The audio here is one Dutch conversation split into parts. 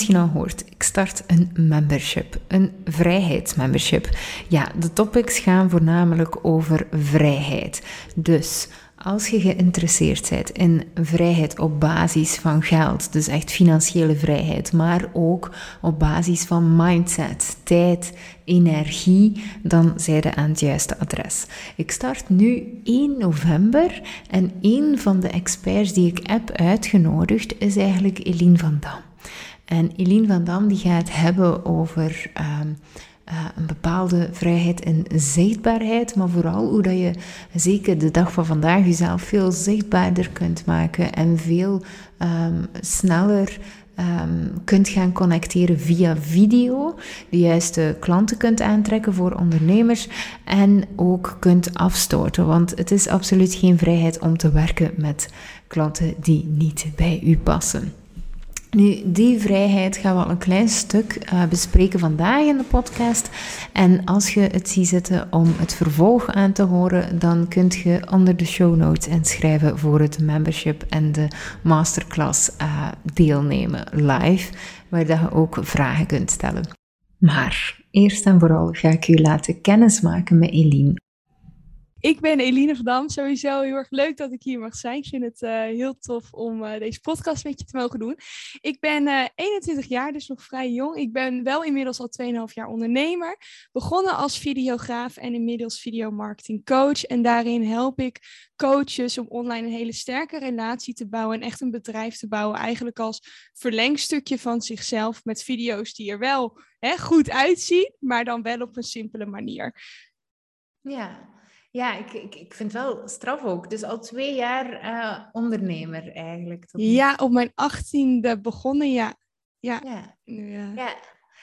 misschien al hoort, ik start een membership, een vrijheidsmembership. Ja, de topics gaan voornamelijk over vrijheid. Dus als je geïnteresseerd bent in vrijheid op basis van geld, dus echt financiële vrijheid, maar ook op basis van mindset, tijd, energie, dan zijn je aan het juiste adres. Ik start nu 1 november en een van de experts die ik heb uitgenodigd is eigenlijk Eline van Dam. En Eline van Dam die gaat hebben over ehm, uh, een bepaalde vrijheid en zichtbaarheid, maar vooral hoe dat je zeker de dag van vandaag jezelf veel zichtbaarder kunt maken en veel um, sneller um, kunt gaan connecteren via video, de juiste klanten kunt aantrekken voor ondernemers en ook kunt afstoten. Want het is absoluut geen vrijheid om te werken met klanten die niet bij u passen. Nu, die vrijheid gaan we al een klein stuk uh, bespreken vandaag in de podcast. En als je het ziet zitten om het vervolg aan te horen, dan kunt je onder de show notes inschrijven voor het membership en de masterclass uh, deelnemen live, waar je ook vragen kunt stellen. Maar eerst en vooral ga ik u laten kennismaken met Eline. Ik ben Eline van Dam. Sowieso heel erg leuk dat ik hier mag zijn. Ik vind het uh, heel tof om uh, deze podcast met je te mogen doen. Ik ben uh, eh, 21 jaar, dus nog vrij jong. Ik ben wel inmiddels al 2,5 jaar ondernemer. Begonnen als videograaf en inmiddels videomarketing coach. En daarin help ik coaches om online een hele sterke relatie te bouwen en echt een bedrijf te bouwen. Eigenlijk als verlengstukje van zichzelf met video's die er wel hè, goed uitzien, maar dan wel op een simpele manier. Ja, ja, ik, ik, ik vind het wel straf ook. Dus al twee jaar uh, ondernemer eigenlijk. Ja, op mijn achttiende begonnen, ja. Ja. ja. ja. ja.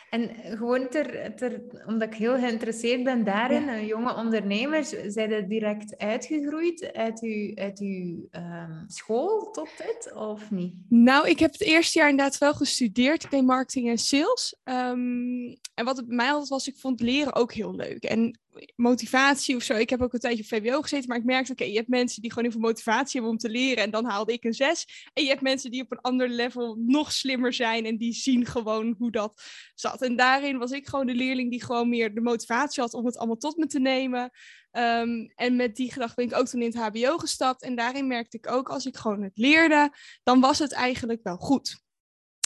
En gewoon ter, ter, omdat ik heel geïnteresseerd ben daarin, een jonge ondernemers, zijn er direct uitgegroeid uit uw, uit uw um, school tot dit, of niet? Nou, ik heb het eerste jaar inderdaad wel gestudeerd. Ik deed marketing en sales. Um, en wat het bij mij altijd was, ik vond leren ook heel leuk. En motivatie of zo. Ik heb ook een tijdje op VWO gezeten, maar ik merkte, oké, je hebt mensen die gewoon heel veel motivatie hebben om te leren en dan haalde ik een zes. En je hebt mensen die op een ander level nog slimmer zijn en die zien gewoon hoe dat zat. En daarin was ik gewoon de leerling die gewoon meer de motivatie had om het allemaal tot me te nemen. Um, en met die gedachte ben ik ook toen in het HBO gestapt. En daarin merkte ik ook, als ik gewoon het leerde, dan was het eigenlijk wel goed.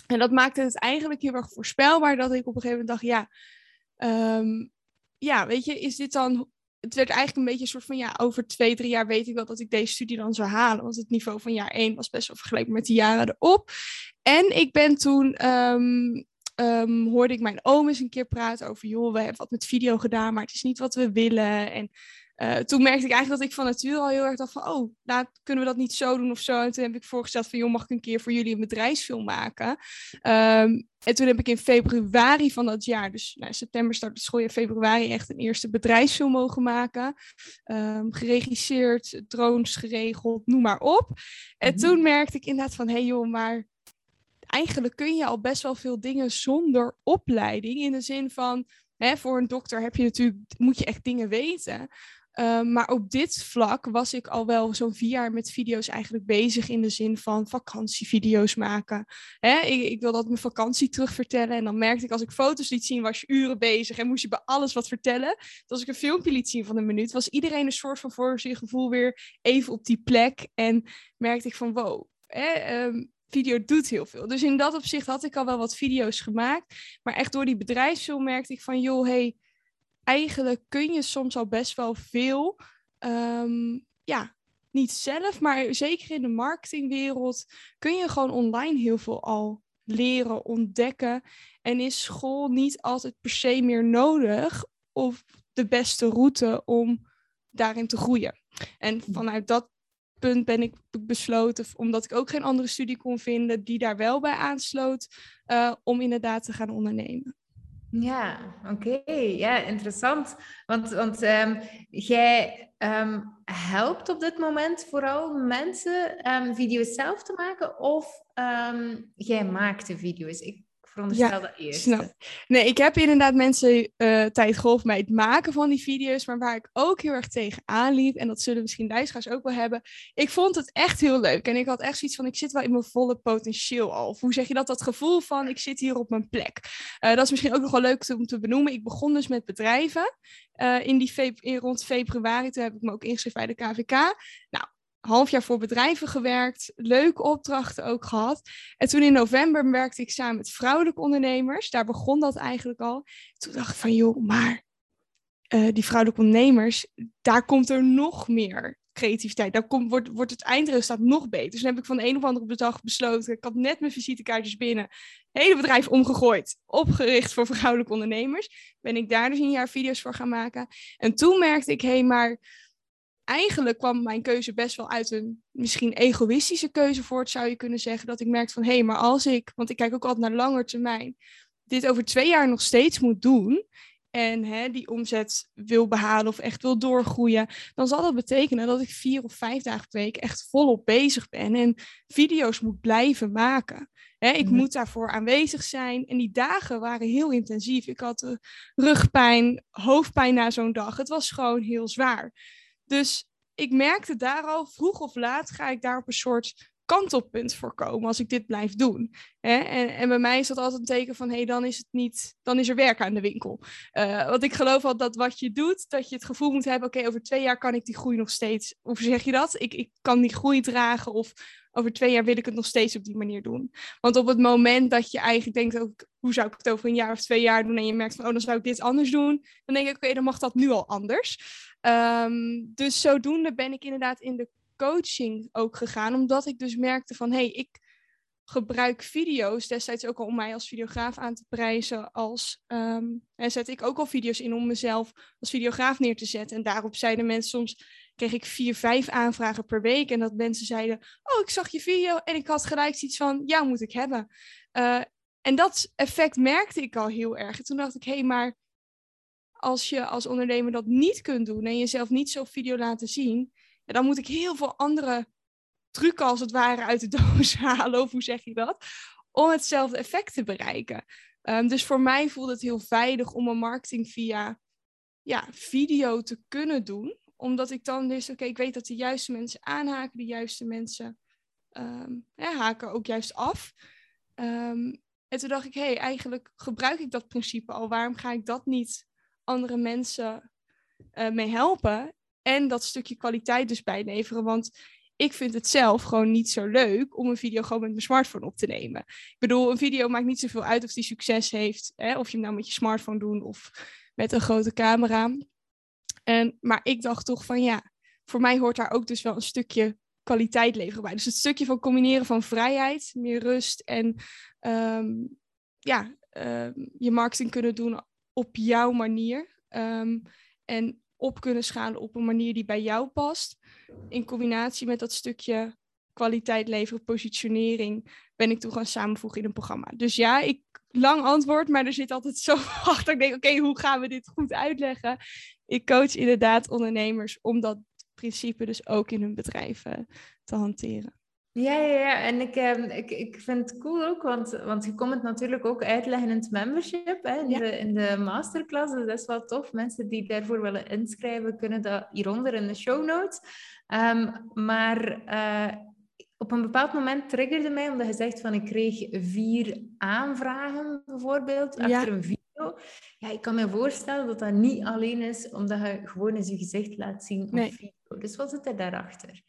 En dat maakte het eigenlijk heel erg voorspelbaar dat ik op een gegeven moment dacht, ja, um, ja, weet je, is dit dan. Het werd eigenlijk een beetje een soort van ja, over twee, drie jaar weet ik wel dat ik deze studie dan zou halen. Want het niveau van jaar één was best wel vergeleken met de jaren erop. En ik ben toen um, um, hoorde ik mijn oom eens een keer praten over, joh, we hebben wat met video gedaan, maar het is niet wat we willen. En uh, toen merkte ik eigenlijk dat ik van nature al heel erg dacht van, oh, nou, kunnen we dat niet zo doen of zo? En toen heb ik voorgesteld van, joh, mag ik een keer voor jullie een bedrijfsfilm maken? Um, en toen heb ik in februari van dat jaar, dus nou, september start de school, in februari echt een eerste bedrijfsfilm mogen maken. Um, geregisseerd, drones geregeld, noem maar op. En mhm. toen merkte ik inderdaad van, hé hey joh, maar eigenlijk kun je al best wel veel dingen zonder opleiding. In de zin van, hè, voor een dokter heb je natuurlijk, moet je echt dingen weten. Ehm, maar op dit vlak was ik al wel zo'n vier jaar met video's eigenlijk bezig in de zin van vakantievideo's maken. Hè, ik, ik, wil dat mijn vakantie terugvertellen. En dan merkte ik als ik foto's liet zien, was je uren bezig en moest je bij alles wat vertellen. Dus als ik een filmpje liet zien van een minuut, was iedereen een soort van voor zijn gevoel weer even op die plek. En merkte ik van wow, hè, um, video doet heel veel. Dus in dat opzicht had ik al wel wat video's gemaakt. Maar echt door die bedrijfsfilm merkte ik van joh, hey eigenlijk kun je soms al best wel veel. Ehm, ja, niet zelf, maar zeker in de marketingwereld kun je gewoon online heel veel al leren, ontdekken. En is school niet altijd per se meer nodig of de beste route om daarin te groeien. En vanuit dat punt ben ik besloten, omdat ik ook geen andere studie kon vinden die daar wel bij aansloot, uh, om inderdaad te gaan ondernemen. Ja, oké. Ja, interessant. Want, want um, jij um, helpt op dit moment vooral mensen um, video's zelf te maken of jij maakt de video's? Ik veronderstel dat eerst. Snap. Nee, ik heb inderdaad mensen uh, tijd geholpen bij het maken van die video's, maar waar ik ook heel erg tegen aanliep, en dat zullen misschien luisteraars ook wel hebben, ik vond het echt heel leuk. En ik had echt zoiets van, ik zit wel in mijn volle potentieel al. Of hoe zeg je dat? Dat gevoel van, ik zit hier op mijn plek. Uh, dat is misschien ook nog wel leuk om te benoemen. Ik begon dus met bedrijven. Uh, in die in rond februari, toen heb ik me ook ingeschreven bij de KVK. Nou, half jaar voor bedrijven gewerkt, leuke opdrachten ook gehad. En toen in november werkte ik samen met vrouwelijke ondernemers. Daar begon dat eigenlijk al. Toen dacht ik van, joh, maar uh, die vrouwelijke ondernemers, daar komt er nog meer creativiteit. Daar komt, wordt, wordt het eindresultaat nog beter. Dus dan heb ik van de een of andere dag besloten. Ik had net mijn visitekaartjes binnen. Hele bedrijf omgegooid. Opgericht voor vrouwelijke ondernemers. Ben ik daar dus een jaar video's voor gaan maken. En toen merkte ik, hé, hey, maar eigenlijk kwam mijn keuze best wel uit een misschien egoïstische keuze voort, zou je kunnen zeggen. Dat ik merkte van, hé, hey, maar als ik, want ik kijk ook altijd naar langer termijn, dit over twee jaar nog steeds moet doen en hè, die omzet wil behalen of echt wil doorgroeien, dan zal dat betekenen dat ik vier of vijf dagen per week echt volop bezig ben en video's moet blijven maken. Hè, ik mhm. moet daarvoor aanwezig zijn. En die dagen waren heel intensief. Ik had rugpijn, hoofdpijn na zo'n dag. Het was gewoon heel zwaar. Dus ik merkte daar al, vroeg of laat ga ik daar op een soort kantelpunt voorkomen als ik dit blijf doen. Hè? En, en bij mij is dat altijd een teken van, hé, hey, dan is het niet, dan is er werk aan de winkel. Uh, want ik geloof al dat wat je doet, dat je het gevoel moet hebben, oké, over twee jaar kan ik die groei nog steeds, hoe zeg je dat? Ik, ik kan die groei dragen of over twee jaar wil ik het nog steeds op die manier doen. Want op het moment dat je eigenlijk denkt, ook, hoe zou ik het over een jaar of twee jaar doen en je merkt van, oh, dan zou ik dit anders doen, dan denk ik, oké, dan mag dat nu al anders. Um, dus zodoende ben ik inderdaad in de coaching ook gegaan, omdat ik dus merkte van, hé, hey, ik gebruik video's destijds ook al om mij als videograaf aan te prijzen. Als, en zet ik ook al video's in om mezelf als videograaf neer te zetten. En daarop zeiden mensen soms, kreeg ik vier, vijf aanvragen per week. En dat mensen zeiden, oh, ik zag je video en ik had gelijk iets van, ja, moet ik hebben. Uh, en dat effect merkte ik al heel erg. En toen dacht ik, hé, hey, maar als je als ondernemer dat niet kunt doen en jezelf niet zo video laten zien, dan moet ik heel veel andere trucken als het ware uit de doos halen, of hoe zeg je dat, om hetzelfde effect te bereiken. Um, dus voor mij voelt het heel veilig om een marketing via ja, video te kunnen doen, omdat ik dan dus, oké, ik weet dat de juiste mensen aanhaken, de juiste mensen ja, haken ook juist af. Um, en toen dacht ik, hé, hey, eigenlijk gebruik ik dat principe al. Waarom ga ik dat niet andere mensen uh, mee helpen? En dat stukje kwaliteit dus bijleveren. Want ik vind het zelf gewoon niet zo leuk om een video gewoon met mijn smartphone op te nemen. Ik bedoel, een video maakt niet zoveel uit of die succes heeft. Hè? Of je hem nou met je smartphone doet of met een grote camera. En, maar ik dacht toch van ja, voor mij hoort daar ook dus wel een stukje kwaliteit leveren bij. Dus het stukje van combineren van vrijheid, meer rust en um, ja, um, je marketing kunnen doen op jouw manier. Um, en op kunnen schalen op een manier die bij jou past. In combinatie met dat stukje kwaliteit leveren, positionering, ben ik toen gaan samenvoegen in een programma. Dus ja, ik lang antwoord, maar er zit altijd zo achter. Ik denk, oké, hoe gaan we dit goed uitleggen? Ik coach inderdaad ondernemers om dat principe dus ook in hun bedrijven te hanteren. Ja, ja, ja. En ik, eh, ik, ik vind het cool ook, want, want je komt het natuurlijk ook uitleggen in het membership, hè, in, de, in de masterclass. Dus dat is wel tof. Mensen die daarvoor willen inschrijven, kunnen dat hieronder in de show notes. Um, maar uh, op een bepaald moment triggerde mij, omdat je zegt van ik kreeg vier aanvragen bijvoorbeeld, achter een video. Ja, ik kan me voorstellen dat dat niet alleen is omdat je gewoon eens je gezicht laat zien op nee. video. Dus wat zit er daarachter?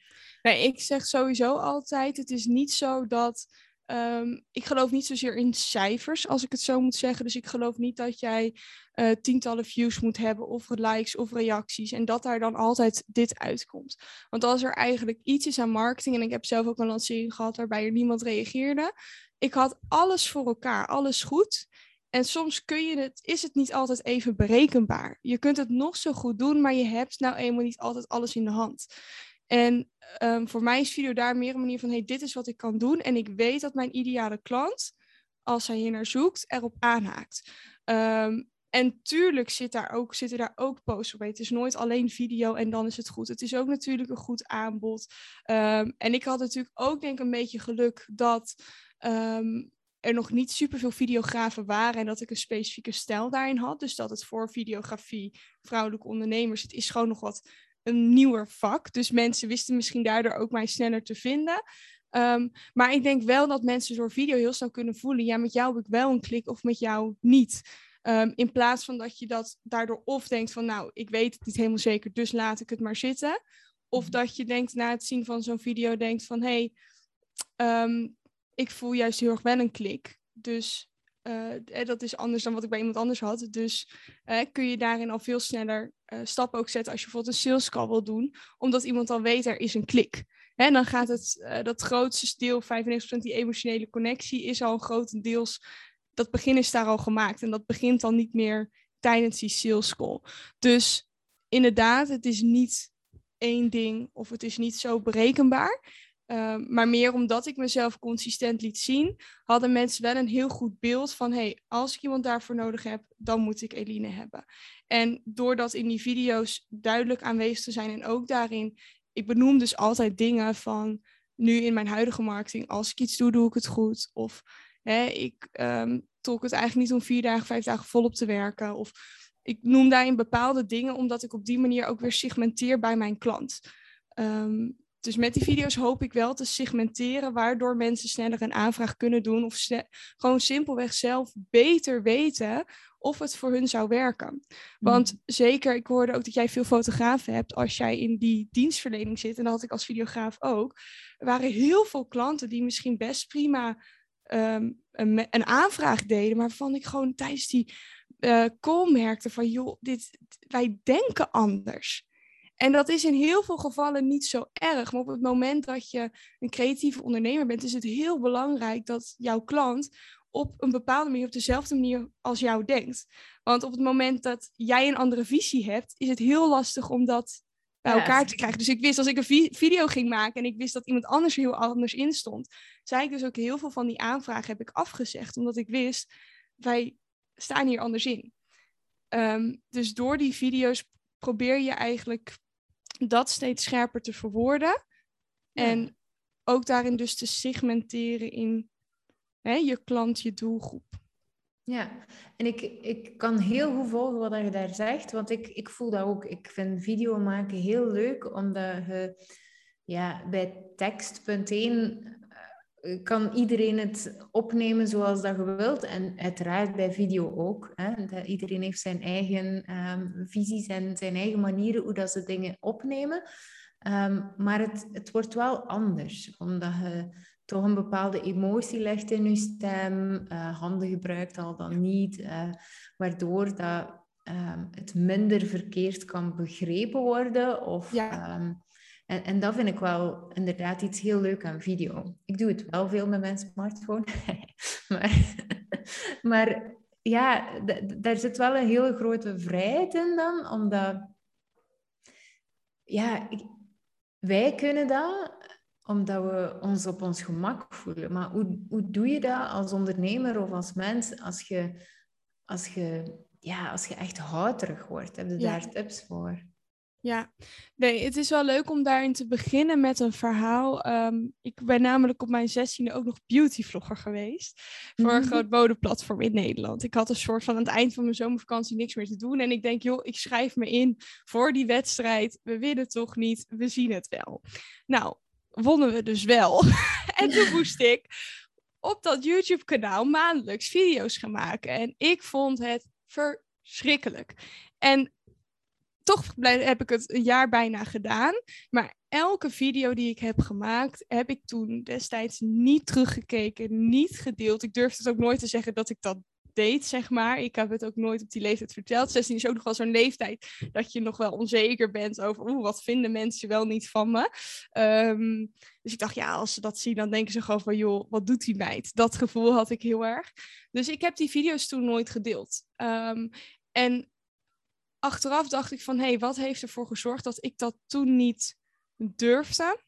Nee, ik zeg sowieso altijd, het is niet zo dat... Um, ik geloof niet zozeer in cijfers, als ik het zo moet zeggen. Dus ik geloof niet dat jij uh, tientallen views moet hebben, of likes of reacties. En dat daar dan altijd dit uitkomt. Want als er eigenlijk iets is aan marketing, en ik heb zelf ook een lancering gehad waarbij er niemand reageerde. Ik had alles voor elkaar, alles goed. En soms kun je het, is het niet altijd even berekenbaar. Je kunt het nog zo goed doen, maar je hebt nou eenmaal niet altijd alles in de hand. En um, voor mij is video daar meer een manier van, hey, dit is wat ik kan doen. En ik weet dat mijn ideale klant, als hij hier naar zoekt, erop aanhaakt. Um, en tuurlijk zit daar ook, zitten daar ook posts op. Het is nooit alleen video en dan is het goed. Het is ook natuurlijk een goed aanbod. Um, en ik had natuurlijk ook denk ik een beetje geluk dat er nog niet superveel videografen waren en dat ik een specifieke stijl daarin had. Dus dat het voor videografie, vrouwelijke ondernemers, het is gewoon nog wat een nieuwer vak. Dus mensen wisten misschien daardoor ook mij sneller te vinden. Ehm, maar ik denk wel dat mensen door video heel snel kunnen voelen, ja, met jou heb ik wel een klik of met jou niet. Ehm, in plaats van dat je dat daardoor of denkt van, nou, ik weet het niet helemaal zeker, dus laat ik het maar zitten. Of mhm. dat je denkt na het zien van zo'n video, denkt van, hé, hey, ehm, ik voel juist heel erg wel een klik. Dus uh, dat is anders dan wat ik bij iemand anders had. Dus uh, kun je daarin al veel sneller stappen ook zetten als je bijvoorbeeld een sales call wil doen. Omdat iemand al weet, er is een klik. En dan gaat het, dat grootste deel, 95% die emotionele connectie, is al grotendeels, dat begin is daar al gemaakt. En dat begint dan niet meer tijdens die sales call. Dus inderdaad, het is niet één ding of het is niet zo berekenbaar. Ehm, maar meer omdat ik mezelf consistent liet zien, hadden mensen wel een heel goed beeld van: hey, als ik iemand daarvoor nodig heb, dan moet ik Eline hebben. En doordat in die video's duidelijk aanwezig te zijn en ook daarin, ik benoem dus altijd dingen van nu in mijn huidige marketing: als ik iets doe, doe ik het goed. Of hè, ik um, tolk het eigenlijk niet om vier dagen, vijf dagen volop te werken. Of ik noem daarin bepaalde dingen, omdat ik op die manier ook weer segmenteer bij mijn klant. Um, dus met die video's hoop ik wel te segmenteren, waardoor mensen sneller een aanvraag kunnen doen of gewoon simpelweg zelf beter weten of het voor hun zou werken. Want mhm. zeker, ik hoorde ook dat jij veel fotografen hebt als jij in die dienstverlening zit, en dat had ik als videograaf ook. Er waren heel veel klanten die misschien best prima ehm, een, een, aanvraag deden, maar waarvan ik gewoon tijdens die uh, call merkte van, joh, dit, wij denken anders. En dat is in heel veel gevallen niet zo erg. Maar op het moment dat je een creatieve ondernemer bent, is het heel belangrijk dat jouw klant op een bepaalde manier, op dezelfde manier als jou denkt. Want op het moment dat jij een andere visie hebt, is het heel lastig om dat bij elkaar te krijgen. Dus ik wist als ik een video ging maken en ik wist dat iemand anders heel anders in stond, zei ik dus ook heel veel van die aanvragen heb ik afgezegd, omdat ik wist, wij staan hier anders in. Ehm, dus door die video's probeer je eigenlijk dat steeds scherper te verwoorden. En ook daarin dus te segmenteren in hè, je klant, je doelgroep. Ja, en ik, ik kan heel goed volgen wat je daar zegt, want ik, ik voel dat ook. Ik vind video maken heel leuk, omdat je ja, bij tekst, punt 1, kan iedereen het opnemen zoals dat je wilt. En uiteraard bij video ook. Hè. Iedereen heeft zijn eigen um, visies en zijn eigen manieren hoe dat ze dingen opnemen. Ehm, maar het, het wordt wel anders, omdat je toch een bepaalde emotie legt in je stem, uh, handen gebruikt al dan niet, uh, waardoor dat, um, het minder verkeerd kan begrepen worden of... Ja. En, en dat vind ik wel inderdaad iets heel leuk aan video. Ik doe het wel veel met mijn smartphone. maar, maar ja, daar zit wel een hele grote vrijheid in dan, omdat ja, wij kunnen dat omdat we ons op ons gemak voelen. Maar hoe, hoe doe je dat als ondernemer of als mens als je, als je, ja, als je echt houterig wordt? Heb je daar tips voor? Ja, nee, het is wel leuk om daarin te beginnen met een verhaal. Ehm, ik ben namelijk op mijn zestiende ook nog beautyvlogger geweest. Voor een mhm. groot modeplatform in Nederland. Ik had een soort van aan het eind van mijn zomervakantie niks meer te doen. En ik denk, joh, ik schrijf me in voor die wedstrijd. We winnen toch niet, we zien het wel. Nou, wonnen we dus wel. en toen moest ik op dat YouTube-kanaal maandelijks video's gaan maken. En ik vond het verschrikkelijk. En toch heb ik het een jaar bijna gedaan. Maar elke video die ik heb gemaakt, heb ik toen destijds niet teruggekeken, niet gedeeld. Ik durfde het ook nooit te zeggen dat ik dat deed, zeg maar. Ik heb het ook nooit op die leeftijd verteld. 16 is ook nog wel zo'n leeftijd dat je nog wel onzeker bent over oeh, wat vinden mensen wel niet van me. Um, dus ik dacht, ja, als ze dat zien, dan denken ze gewoon van joh, wat doet die meid? Dat gevoel had ik heel erg. Dus ik heb die video's toen nooit gedeeld. Um, en achteraf dacht ik van, hé, hey, wat heeft ervoor gezorgd dat ik dat toen niet durfde?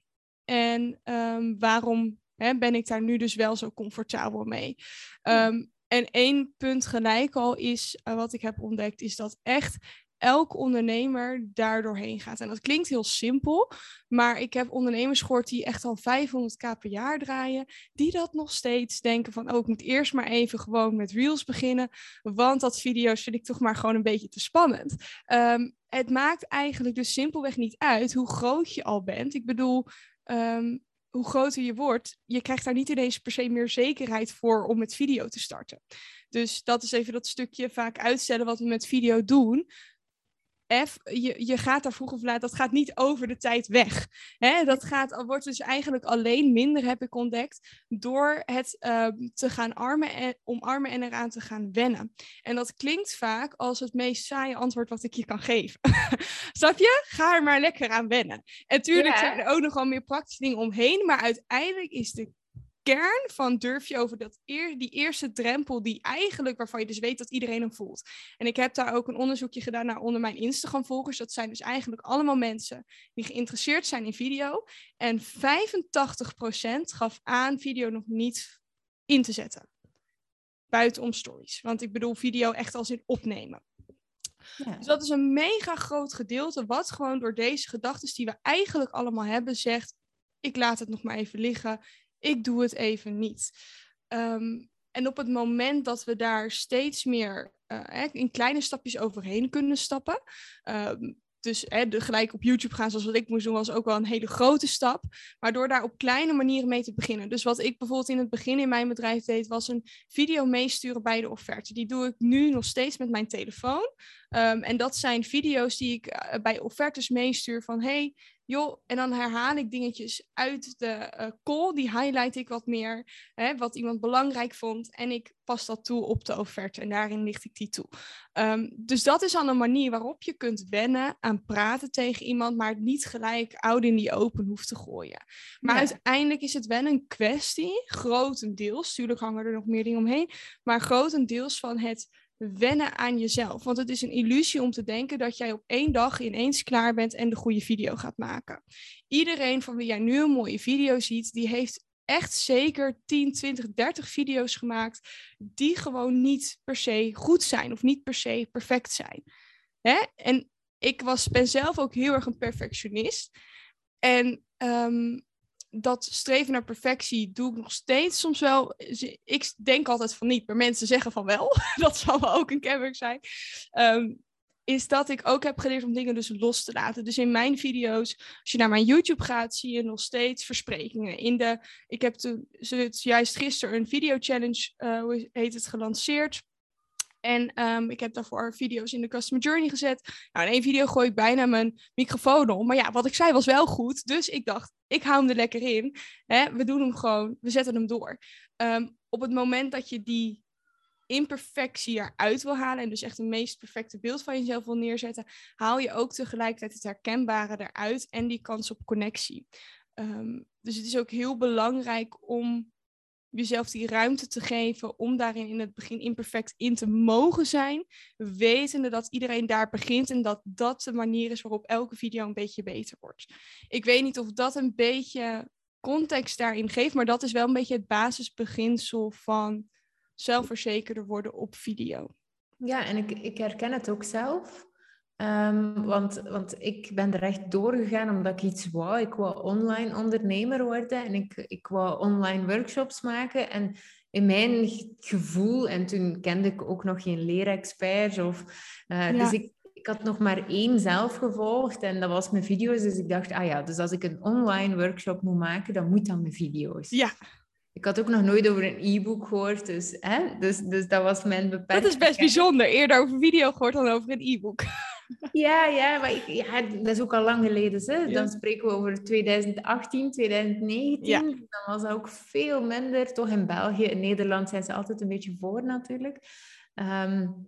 En um, waarom hè, ben ik daar nu dus wel zo comfortabel mee? Um, en één punt gelijk al is, uh, wat ik heb ontdekt, is dat echt elke ondernemer daar doorheen gaat. En dat klinkt heel simpel, maar ik heb ondernemers gehoord die echt al 500k per jaar draaien, die dat nog steeds denken van, oh, ik moet eerst maar even gewoon met reels beginnen, want dat video's vind ik toch maar gewoon een beetje te spannend. Ehm, het maakt eigenlijk dus simpelweg niet uit hoe groot je al bent. Ik bedoel, ehm, hoe groter je wordt, je krijgt daar niet ineens per se meer zekerheid voor om met video te starten. Dus dat is even dat stukje vaak uitstellen wat we met video doen. F, je, je gaat daar vroeg of laat, dat gaat niet over de tijd weg. Hè? Dat gaat, wordt dus eigenlijk alleen minder, heb ik ontdekt, door het ehm, te gaan armen en, omarmen en eraan te gaan wennen. En dat klinkt vaak als het meest saaie antwoord wat ik je kan geven. Snap je? Ga er maar lekker aan wennen. En tuurlijk zijn er ook nog wel meer praktische dingen omheen, maar uiteindelijk is de kern van durf je over dat eer, die eerste drempel, die eigenlijk, waarvan je dus weet dat iedereen hem voelt. En ik heb daar ook een onderzoekje gedaan naar onder mijn Instagram-volgers. Dat zijn dus eigenlijk allemaal mensen die geïnteresseerd zijn in video. En 85% gaf aan video nog niet in te zetten. Buitenom stories. Want ik bedoel video echt als in opnemen. Ja. Dus dat is een mega groot gedeelte, wat gewoon door deze gedachten die we eigenlijk allemaal hebben, zegt: ik laat het nog maar even liggen ik doe het even niet. Ehm, en op het moment dat we daar steeds meer uh, in kleine stapjes overheen kunnen stappen. Ehm, dus hè, de, gelijk op YouTube gaan zoals wat ik moest doen, was ook wel een hele grote stap. Maar door daar op kleine manieren mee te beginnen. Dus wat ik bijvoorbeeld in het begin in mijn bedrijf deed, was een video meesturen bij de offerte. Die doe ik nu nog steeds met mijn telefoon. Ehm, en dat zijn video's die ik uh, bij offertes meestuur van hey, joh, en dan herhaal ik dingetjes uit de uh, call, die highlight ik wat meer, hè, wat iemand belangrijk vond, en ik pas dat toe op de offerte en daarin licht ik die toe. Um, dus dat is al een manier waarop je kunt wennen aan praten tegen iemand, maar het niet gelijk oud in die open hoeft te gooien. Maar uiteindelijk is het wel een kwestie, grotendeels, natuurlijk hangen er nog meer dingen omheen, maar grotendeels van het wennen aan jezelf. Want het is een illusie om te denken dat jij op één dag ineens klaar bent en de goede video gaat maken. Iedereen van wie jij nu een mooie video ziet, die heeft echt zeker 10, 20, 30 video's gemaakt die gewoon niet per se goed zijn of niet per se perfect zijn. Hè? En ik was, ben zelf ook heel erg een perfectionist. En um, dat streven naar perfectie doe ik nog steeds soms wel. Ik denk altijd van niet, maar mensen zeggen van wel. dat zal wel ook een kenmerk zijn. Um, is dat ik ook heb geleerd om dingen dus los te laten. Dus in mijn video's, als je naar mijn YouTube gaat, zie je nog steeds versprekingen. In de, ik heb toen, juist gisteren een video challenge, uh, heet het, gelanceerd. En um, ik heb daarvoor video's in de Customer Journey gezet. Nou, in één video gooi ik bijna mijn microfoon om. Maar ja, wat ik zei was wel goed. Dus ik dacht, ik hou hem er lekker in. Hè? We doen hem gewoon, we zetten hem door. Um, op het moment dat je die imperfectie eruit wil halen en dus echt het meest perfecte beeld van jezelf wil neerzetten, haal je ook tegelijkertijd het herkenbare eruit en die kans op connectie. Um, dus het is ook heel belangrijk om jezelf die ruimte te geven om daarin in het begin imperfect in te mogen zijn, wetende dat iedereen daar begint en dat dat de manier is waarop elke video een beetje beter wordt. Ik weet niet of dat een beetje context daarin geeft, maar dat is wel een beetje het basisbeginsel van zelfverzekerder worden op video. Ja, en ik, ik herken het ook zelf. Um, want, want ik ben er echt doorgegaan omdat ik iets wou. Ik wou online ondernemer worden en ik, ik wou online workshops maken. En in mijn gevoel, en toen kende ik ook nog geen leerexperts. Of, uh, Dus ik, ik had nog maar één zelf gevolgd en dat was mijn video's. Dus ik dacht, ah ja, dus als ik een online workshop moet maken, dan moet dat mijn video's. Ja. Ik had ook nog nooit over een e-book gehoord, dus, hè? Dus, dus dat was mijn beperking. Dat is best bijzonder, eerder over video gehoord dan over een e-book. Ja, ja, maar ik, ja, dat is ook al lang geleden. Hè? Dan spreken we over 2018, 2019. Ja. Dan was dat ook veel minder. Toch in België, in Nederland zijn ze altijd een beetje voor natuurlijk. Um,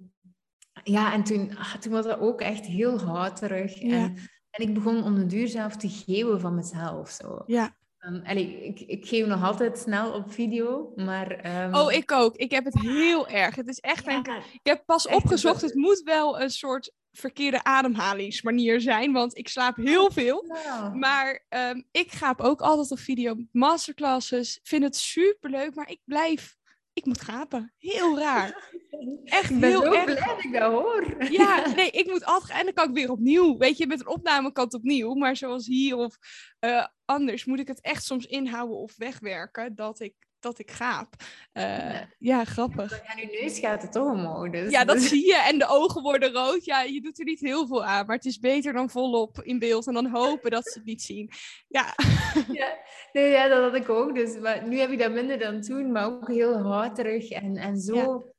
ja, en toen, ah, toen was dat ook echt heel houterig. Ja. En, en ik begon om de duur zelf te geven van mezelf. Zo. Ja. Um, ik, ik geef nog altijd snel op video, maar... Um... Oh, ik ook. Ik heb het heel erg. Het is echt... Ja, een... Ik heb pas opgezocht, het moet wel een soort verkeerde ademhalingsmanier zijn, want ik slaap heel veel. Nou. Maar um, ik ga ook altijd op video masterclasses, vind het super leuk, maar ik blijf, ik moet gapen. Heel raar. echt ik ben heel erg. blij dat ik dat hoor. Ja, nee, ik moet altijd... En dan kan ik weer opnieuw. Weet je, met een opname kan het opnieuw. Maar zoals hier of eh, anders moet ik het echt soms inhouden of wegwerken dat ik, dat ik gaap. Eh, Ja. ja, grappig. Ja, je neus gaat het toch omhoog. Dus, Ja, dat zie je. En de ogen worden rood. Ja, je doet er niet heel veel aan. Maar het is beter dan volop in beeld. En dan hopen dat ze het niet zien. Ja, Ja, nee, ja, dat had ik ook. Dus, maar nu heb ik dat minder dan toen, maar ook heel houterig en, en zo,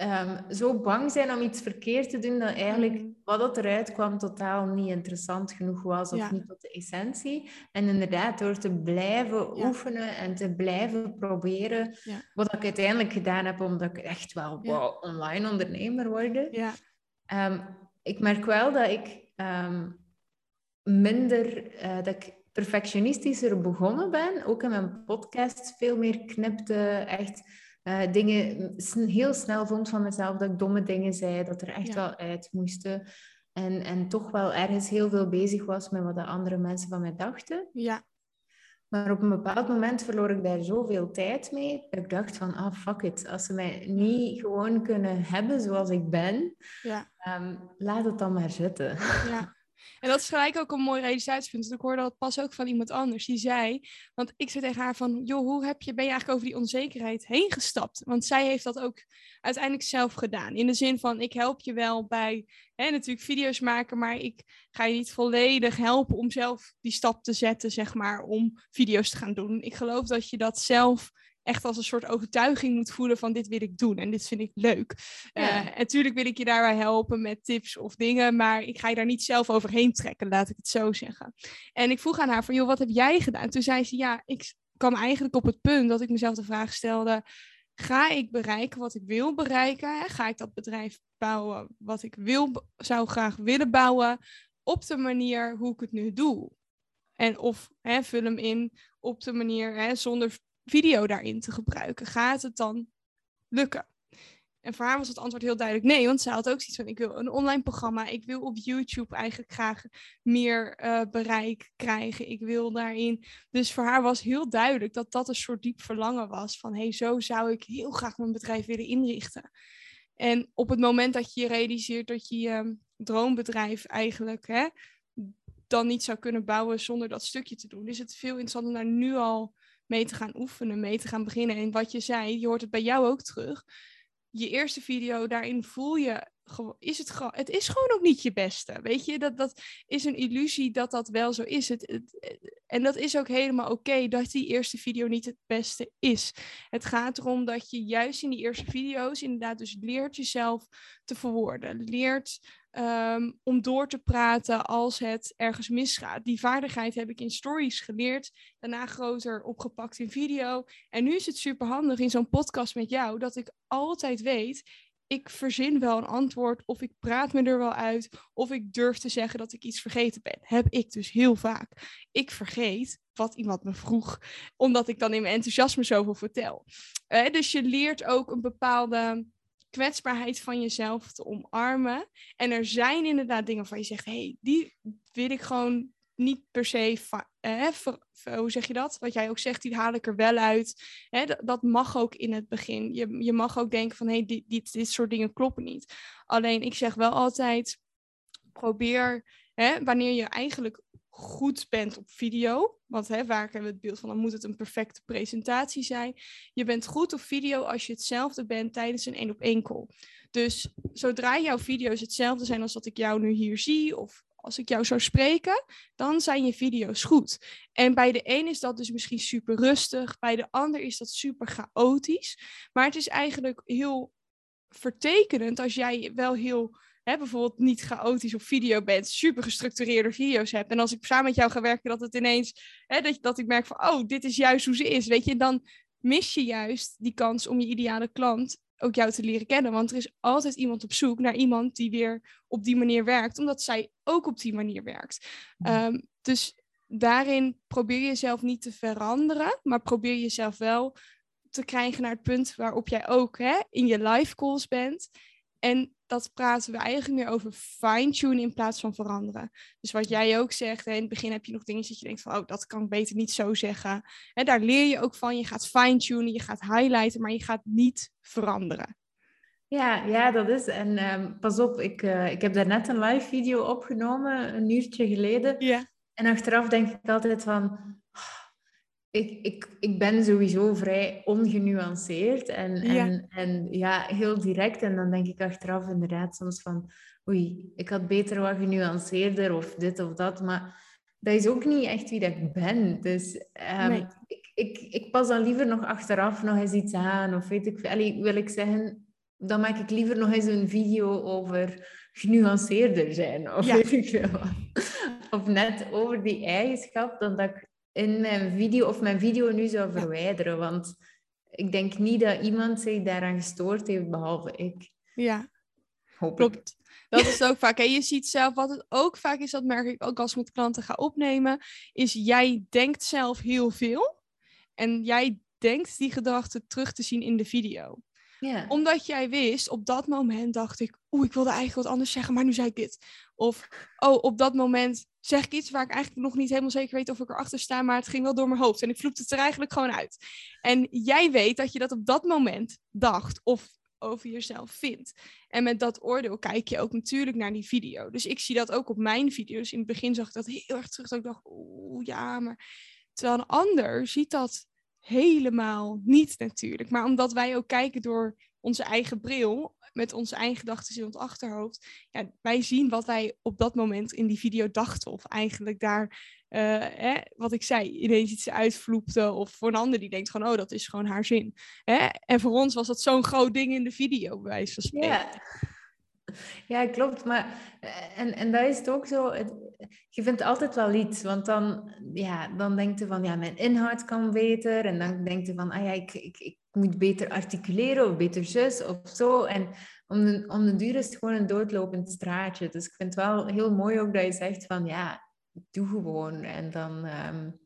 ehm, zo bang zijn om iets verkeerd te doen dat eigenlijk Mhm. wat dat eruit kwam totaal niet interessant genoeg was of Ja. niet tot de essentie. En inderdaad, door te blijven Ja. oefenen en te blijven proberen, Ja. wat ik uiteindelijk gedaan heb, omdat ik echt wel online ondernemer worden. ja, Ehm, ik merk wel dat ik ehm, minder, eh, dat ik perfectionistischer begonnen ben. Ook in mijn podcast veel meer knipte, echt eh, dingen sn- heel snel vond van mezelf dat ik domme dingen zei, dat er echt Ja. wel uit moesten. En, en toch wel ergens heel veel bezig was met wat de andere mensen van mij dachten. ja, Maar op een bepaald moment verloor ik daar zoveel tijd mee, dat ik dacht van, ah, fuck it. Als ze mij niet gewoon kunnen hebben zoals ik ben, ja. Ehm, laat het dan maar zitten. Ja. En dat is gelijk ook een mooi realisatiepunt. Want ik hoorde dat pas ook van iemand anders. Die zei, want ik zei tegen haar van, joh, hoe heb je, ben je eigenlijk over die onzekerheid heen gestapt? Want zij heeft dat ook uiteindelijk zelf gedaan. In de zin van, ik help je wel bij, hè, natuurlijk video's maken, maar ik ga je niet volledig helpen om zelf die stap te zetten, zeg maar, om video's te gaan doen. Ik geloof dat je dat zelf echt als een soort overtuiging moet voelen van dit wil ik doen en dit vind ik leuk. Ja. Eh, en natuurlijk wil ik je daarbij helpen met tips of dingen, maar ik ga je daar niet zelf overheen trekken, laat ik het zo zeggen. En ik vroeg aan haar van, joh, wat heb jij gedaan? Toen zei ze, ja, ik kwam eigenlijk op het punt dat ik mezelf de vraag stelde, ga ik bereiken wat ik wil bereiken? Ga ik dat bedrijf bouwen wat ik wil, zou graag willen bouwen, op de manier hoe ik het nu doe? En of hè, vul hem in op de manier hè, zonder video daarin te gebruiken. Gaat het dan lukken? En voor haar was het antwoord heel duidelijk nee, want zij had ook zoiets van: ik wil een online programma, ik wil op YouTube eigenlijk graag meer eh, bereik krijgen, ik wil daarin. Dus voor haar was heel duidelijk dat dat een soort diep verlangen was van: hey, zo zou ik heel graag mijn bedrijf willen inrichten. En op het moment dat je realiseert dat je je droombedrijf eigenlijk hè, dan niet zou kunnen bouwen zonder dat stukje te doen, is het veel interessanter om daar nu al mee te gaan oefenen, mee te gaan beginnen. En wat je zei, je hoort het bij jou ook terug. Je eerste video, daarin voel je, is het, gewoon, het is gewoon ook niet je beste. Weet je, dat, dat is een illusie dat dat wel zo is. Het- en dat is ook helemaal oké dat die eerste video niet het beste is. Het gaat erom dat je juist in die eerste video's inderdaad dus leert jezelf te verwoorden. Leert ehm, om door te praten als het ergens misgaat. Die vaardigheid heb ik in stories geleerd, daarna groter opgepakt in video. En nu is het super handig in zo'n podcast met jou dat ik altijd weet. Ik verzin wel een antwoord, of ik praat me er wel uit, of ik durf te zeggen dat ik iets vergeten ben. Heb ik dus heel vaak. Ik vergeet wat iemand me vroeg, omdat ik dan in mijn enthousiasme zoveel vertel. Eh, dus je leert ook een bepaalde kwetsbaarheid van jezelf te omarmen. En er zijn inderdaad dingen van je zegt, hey, die wil ik gewoon niet per se, eh, hoe zeg je dat? Wat jij ook zegt, die haal ik er wel uit. Hè, dat, mag ook in het begin. Je, je mag ook denken van, hey, dit, dit, dit soort dingen kloppen niet. Alleen ik zeg wel altijd, probeer, wanneer je eigenlijk goed bent op video, want hè, waar hebben we het beeld van, dan moet het een perfecte presentatie zijn. Je bent goed op video als je hetzelfde bent tijdens een één op één call. Dus zodra jouw video's hetzelfde zijn als dat ik jou nu hier zie, of als ik jou zou spreken, dan zijn je video's goed. En bij de een is dat dus misschien super rustig, bij de ander is dat super chaotisch. Maar het is eigenlijk heel vertekenend als jij wel heel, hè, bijvoorbeeld niet chaotisch op video bent, super gestructureerde video's hebt. En als ik samen met jou ga werken, dat het ineens, hè, dat, dat ik merk van, oh, dit is juist hoe ze is. Weet je, dan mis je juist die kans om je ideale klant ook jou te leren kennen. Want er is altijd iemand op zoek naar iemand die weer op die manier werkt, omdat zij ook op die manier werkt. Ehm, dus daarin probeer jezelf niet te veranderen, maar probeer jezelf wel te krijgen naar het punt waarop jij ook hè, in je live calls bent. En dat praten we eigenlijk meer over fine-tunen in plaats van veranderen. Dus wat jij ook zegt, hè, in het begin heb je nog dingen dat je denkt van, oh, dat kan ik beter niet zo zeggen. En daar leer je ook van. Je gaat fine-tunen, je gaat highlighten, maar je gaat niet veranderen. Ja, ja, dat is. En ehm, pas op, ik, uh, ik heb daarnet een live video opgenomen, een uurtje geleden. Ja. En achteraf denk ik altijd van, ik, ik, ik ben sowieso vrij ongenuanceerd en, ja. En, en ja, heel direct. En dan denk ik achteraf inderdaad soms van, oei, ik had beter wat genuanceerder of dit of dat. Maar dat is ook niet echt wie dat ik ben. Dus um, ik, ik, ik pas dan liever nog achteraf nog eens iets aan. Of weet ik, allee, wil ik zeggen, dan maak ik liever nog eens een video over genuanceerder zijn. Of weet ik veel wat. Of net over die eigenschap, dan dat ik in mijn video of mijn video nu zou verwijderen. Want ik denk niet dat iemand zich daaraan gestoord heeft, behalve ik. Ja, Hopelijk. klopt. Dat is ook vaak. En je ziet zelf, wat het ook vaak is, dat merk ik ook als ik met klanten ga opnemen, is jij denkt zelf heel veel. En jij denkt die gedachten terug te zien in de video. Ja. Omdat jij wist, op dat moment dacht ik, oeh, ik wilde eigenlijk wat anders zeggen, maar nu zei ik dit. Of, oh, op dat moment zeg ik iets waar ik eigenlijk nog niet helemaal zeker weet of ik erachter sta, maar het ging wel door mijn hoofd en ik vloepte het er eigenlijk gewoon uit. En jij weet dat je dat op dat moment dacht of over jezelf vindt. En met dat oordeel kijk je ook natuurlijk naar die video. Dus ik zie dat ook op mijn video's. In het begin zag ik dat heel erg terug, dat ik dacht, oeh, ja, maar... Terwijl een ander ziet dat helemaal niet natuurlijk. Maar omdat wij ook kijken door onze eigen bril, met onze eigen gedachten in ons achterhoofd, ja, wij zien wat wij op dat moment in die video dachten. Of eigenlijk daar, uh, hè, wat ik zei, ineens iets uitvloepte. Of voor een ander die denkt gewoon, oh, dat is gewoon haar zin. Hè? En voor ons was dat zo'n groot ding in de video, bij wijze van spreken. Ja, klopt. Maar, en, en dat is het ook zo. Het, je vindt altijd wel iets. Want dan, ja, dan denk je van, ja, mijn inhoud kan beter. En dan denk je van, ah ja, ik, ik, ik moet beter articuleren of beter zus of zo. En om de, om de duur is het gewoon een doodlopend straatje. Dus ik vind het wel heel mooi ook dat je zegt van, ja, doe gewoon. En dan... Um,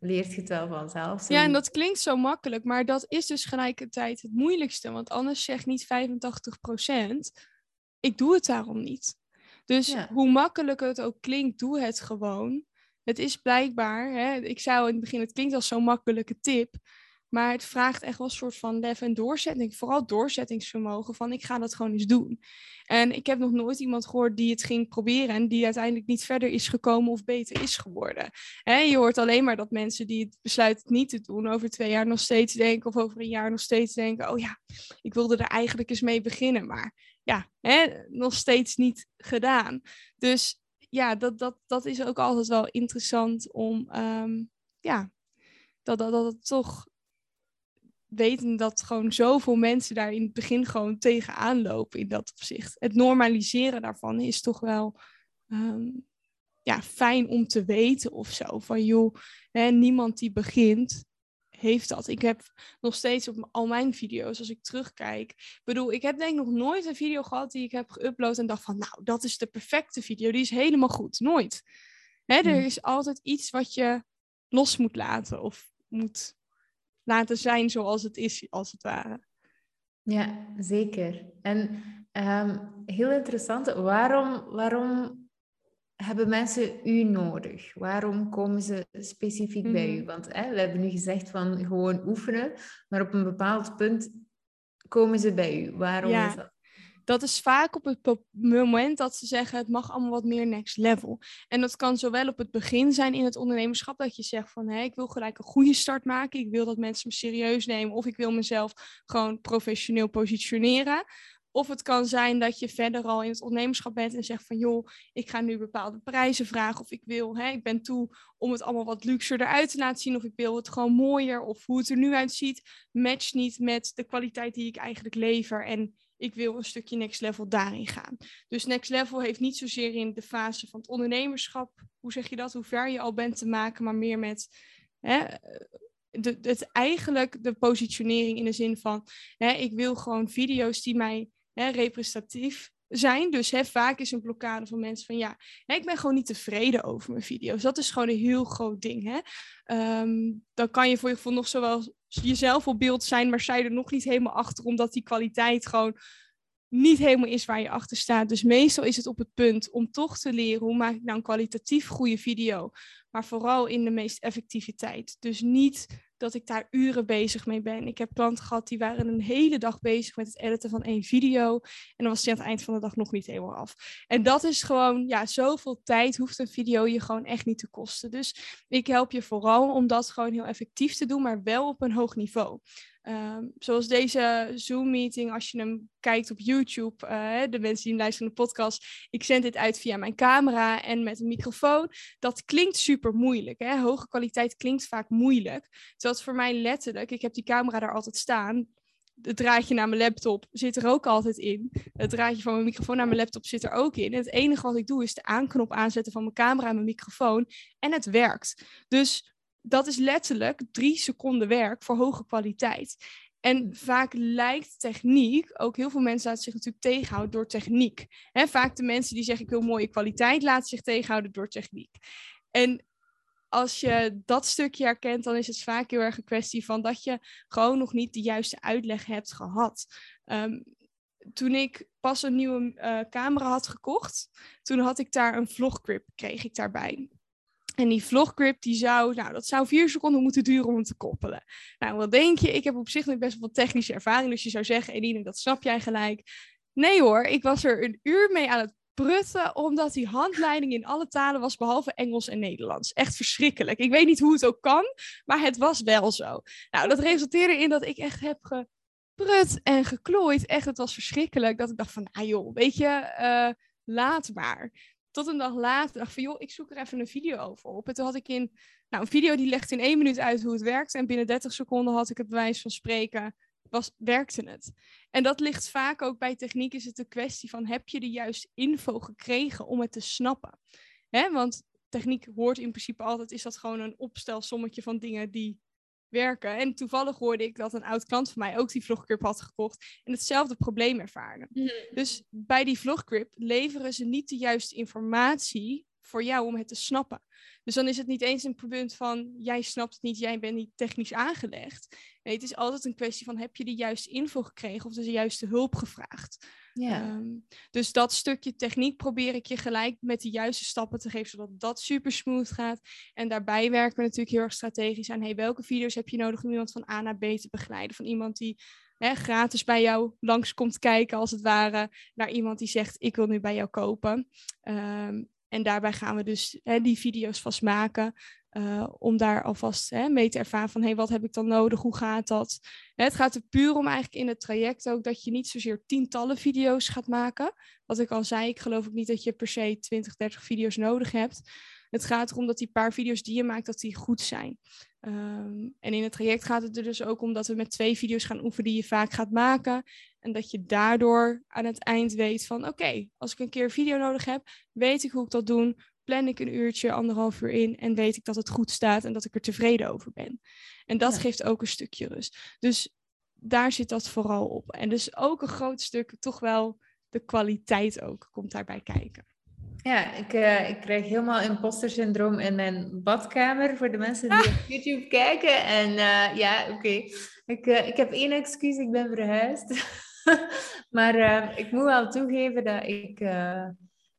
leert je het wel vanzelf. Ja, en dat klinkt zo makkelijk, maar dat is dus gelijkertijd het moeilijkste. Want anders zeg niet 85 ik doe het daarom niet. Dus hoe makkelijk het ook klinkt, doe het gewoon. Het is blijkbaar, hè, ik zei al in het begin, het klinkt als zo'n makkelijke tip. Maar het vraagt echt wel een soort van lef en doorzetting. Vooral doorzettingsvermogen van ik ga dat gewoon eens doen. En ik heb nog nooit iemand gehoord die het ging proberen en die uiteindelijk niet verder is gekomen of beter is geworden. je hoort alleen maar dat mensen die het besluiten niet te doen, over twee jaar nog steeds denken of over een jaar nog steeds denken, oh ja, ik wilde er eigenlijk eens mee beginnen. Maar ja, hè, nog steeds niet gedaan. Dus ja, dat, dat, dat is ook altijd wel interessant om, um, ja, dat, dat, dat het toch weten dat gewoon zoveel mensen daar in het begin gewoon tegenaan lopen in dat opzicht. Het normaliseren daarvan is toch wel um, ja, fijn om te weten of zo. Van joh, hè, niemand die begint heeft dat. Ik heb nog steeds op al mijn video's, als ik terugkijk. Ik bedoel, ik heb denk ik nog nooit een video gehad die ik heb geüpload en dacht van, nou, dat is de perfecte video. Die is helemaal goed. Nooit. Hè, er hmm. is altijd iets wat je los moet laten of moet laten zijn zoals het is, als het ware. Ja, zeker. En um, heel interessant, waarom, waarom hebben mensen u nodig? Waarom komen ze specifiek bij u? Mhm. Want hè, we hebben nu gezegd van gewoon oefenen, maar op een bepaald punt komen ze bij u. Waarom ja. is dat? Dat is vaak op het moment dat ze zeggen het mag allemaal wat meer next level. En dat kan zowel op het begin zijn in het ondernemerschap dat je zegt van hé, ik wil gelijk een goede start maken. Ik wil dat mensen me serieus nemen of ik wil mezelf gewoon professioneel positioneren. Of het kan zijn dat je verder al in het ondernemerschap bent en zegt van joh, ik ga nu bepaalde prijzen vragen. Of ik wil, hè, ik ben toe om het allemaal wat luxer eruit te laten zien. Of ik wil het gewoon mooier. Of hoe het er nu uitziet, matcht niet met de kwaliteit die ik eigenlijk lever. En ik wil een stukje next level daarin gaan. Dus next level heeft niet zozeer in de fase van het ondernemerschap, hoe zeg je dat, hoe ver je al bent te maken, maar meer met hè, de, het eigenlijk de positionering in de zin van, hè, ik wil gewoon video's die mij representatief zijn. Dus hè, vaak is een blokkade van mensen van ja, hè, ik ben gewoon niet tevreden over mijn video's. Dat is gewoon een heel groot ding. Hè? Ehm, dan kan je voor je gevoel nog zowel jezelf op beeld zijn, maar zij er nog niet helemaal achter, omdat die kwaliteit gewoon niet helemaal is waar je achter staat. Dus meestal is het op het punt om toch te leren hoe maak ik nou een kwalitatief goede video, maar vooral in de meest effectiviteit. Dus niet dat ik daar uren bezig mee ben. Ik heb klanten gehad die waren een hele dag bezig met het editen van één video. En dan was die aan het eind van de dag nog niet helemaal af. En dat is gewoon, ja, zoveel tijd hoeft een video je gewoon echt niet te kosten. Dus ik help je vooral om dat gewoon heel effectief te doen, maar wel op een hoog niveau. Ehm, zoals deze Zoom-meeting, als je hem kijkt op YouTube, uh, de mensen die luisteren naar de podcast, ik zend dit uit via mijn camera en met een microfoon. Dat klinkt super moeilijk. Hè? Hoge kwaliteit klinkt vaak moeilijk. Terwijl voor mij letterlijk, ik heb die camera daar altijd staan. Het draadje naar mijn laptop zit er ook altijd in. Het draadje van mijn microfoon naar mijn laptop zit er ook in. En het enige wat ik doe is de aanknop aanzetten van mijn camera en mijn microfoon. En het werkt. Dus dat is letterlijk drie seconden werk voor hoge kwaliteit. En vaak lijkt techniek, ook heel veel mensen laten zich natuurlijk tegenhouden door techniek. He, vaak de mensen die zeggen ik wil mooie kwaliteit, laten zich tegenhouden door techniek. En als je dat stukje herkent, dan is het vaak heel erg een kwestie van dat je gewoon nog niet de juiste uitleg hebt gehad. Ehm, toen ik pas een nieuwe uh, camera had gekocht, toen had ik daar een vloggrip, kreeg ik daarbij. En die vloggrip, die zou, nou, dat zou vier seconden moeten duren om hem te koppelen. Nou, wat denk je? Ik heb op zich nog best wel technische ervaring. Dus je zou zeggen, Eline, dat snap jij gelijk. Nee hoor, ik was er een uur mee aan het prutten, omdat die handleiding in alle talen was, behalve Engels en Nederlands. Echt verschrikkelijk. Ik weet niet hoe het ook kan, maar het was wel zo. Nou, dat resulteerde in dat ik echt heb geprut en geklooid. Echt, het was verschrikkelijk. Dat ik dacht van, nou joh, weet je, uh, laat maar. Tot een dag later dacht van, joh, ik zoek er even een video over op. En toen had ik in, nou, een video die legt in één minuut uit hoe het werkt. En binnen 30 seconden had ik het bewijs van spreken, was, werkte het. En dat ligt vaak ook bij techniek, is het een kwestie van, heb je de juiste info gekregen om het te snappen? Hè? Want techniek hoort in principe altijd, is dat gewoon een opstelsommetje van dingen die werken. En toevallig hoorde ik dat een oud klant van mij ook die vloggrip had gekocht en hetzelfde probleem ervaarde. Mhm. Dus bij die vloggrip leveren ze niet de juiste informatie voor jou om het te snappen. Dus dan is het niet eens een punt van jij snapt het niet, jij bent niet technisch aangelegd. Nee, het is altijd een kwestie van heb je de juiste info gekregen of de juiste hulp gevraagd. Ja. Ehm, dus dat stukje techniek probeer ik je gelijk met de juiste stappen te geven, zodat dat super smooth gaat. En daarbij werken we natuurlijk heel erg strategisch aan, hey, welke video's heb je nodig om iemand van A naar B te begeleiden? Van iemand die hè, gratis bij jou langs komt kijken, als het ware, naar iemand die zegt, ik wil nu bij jou kopen. Um, en daarbij gaan we dus hè, die video's vast maken. Uh, om daar alvast hè, mee te ervaren van hey, wat heb ik dan nodig, hoe gaat dat? het gaat er puur om eigenlijk in het traject ook dat je niet zozeer tientallen video's gaat maken. Wat ik al zei, ik geloof ook niet dat je per se 20, 30 video's nodig hebt. Het gaat erom dat die paar video's die je maakt, dat die goed zijn. Um, en in het traject gaat het er dus ook om dat we met twee video's gaan oefenen die je vaak gaat maken. En dat je daardoor aan het eind weet van oké, als ik een keer video nodig heb, weet ik hoe ik dat doe. Plan ik een uurtje, anderhalf uur in en weet ik dat het goed staat en dat ik er tevreden over ben. En dat geeft ook een stukje rust. Dus daar zit dat vooral op. En dus ook een groot stuk, toch wel de kwaliteit ook, komt daarbij kijken. Ja, ik, uh, ik krijg helemaal imposter syndroom in mijn badkamer voor de mensen die op YouTube kijken. En uh, ja, oké. Ik, uh, ik heb één excuus, ik ben verhuisd. maar ik moet wel toegeven dat ik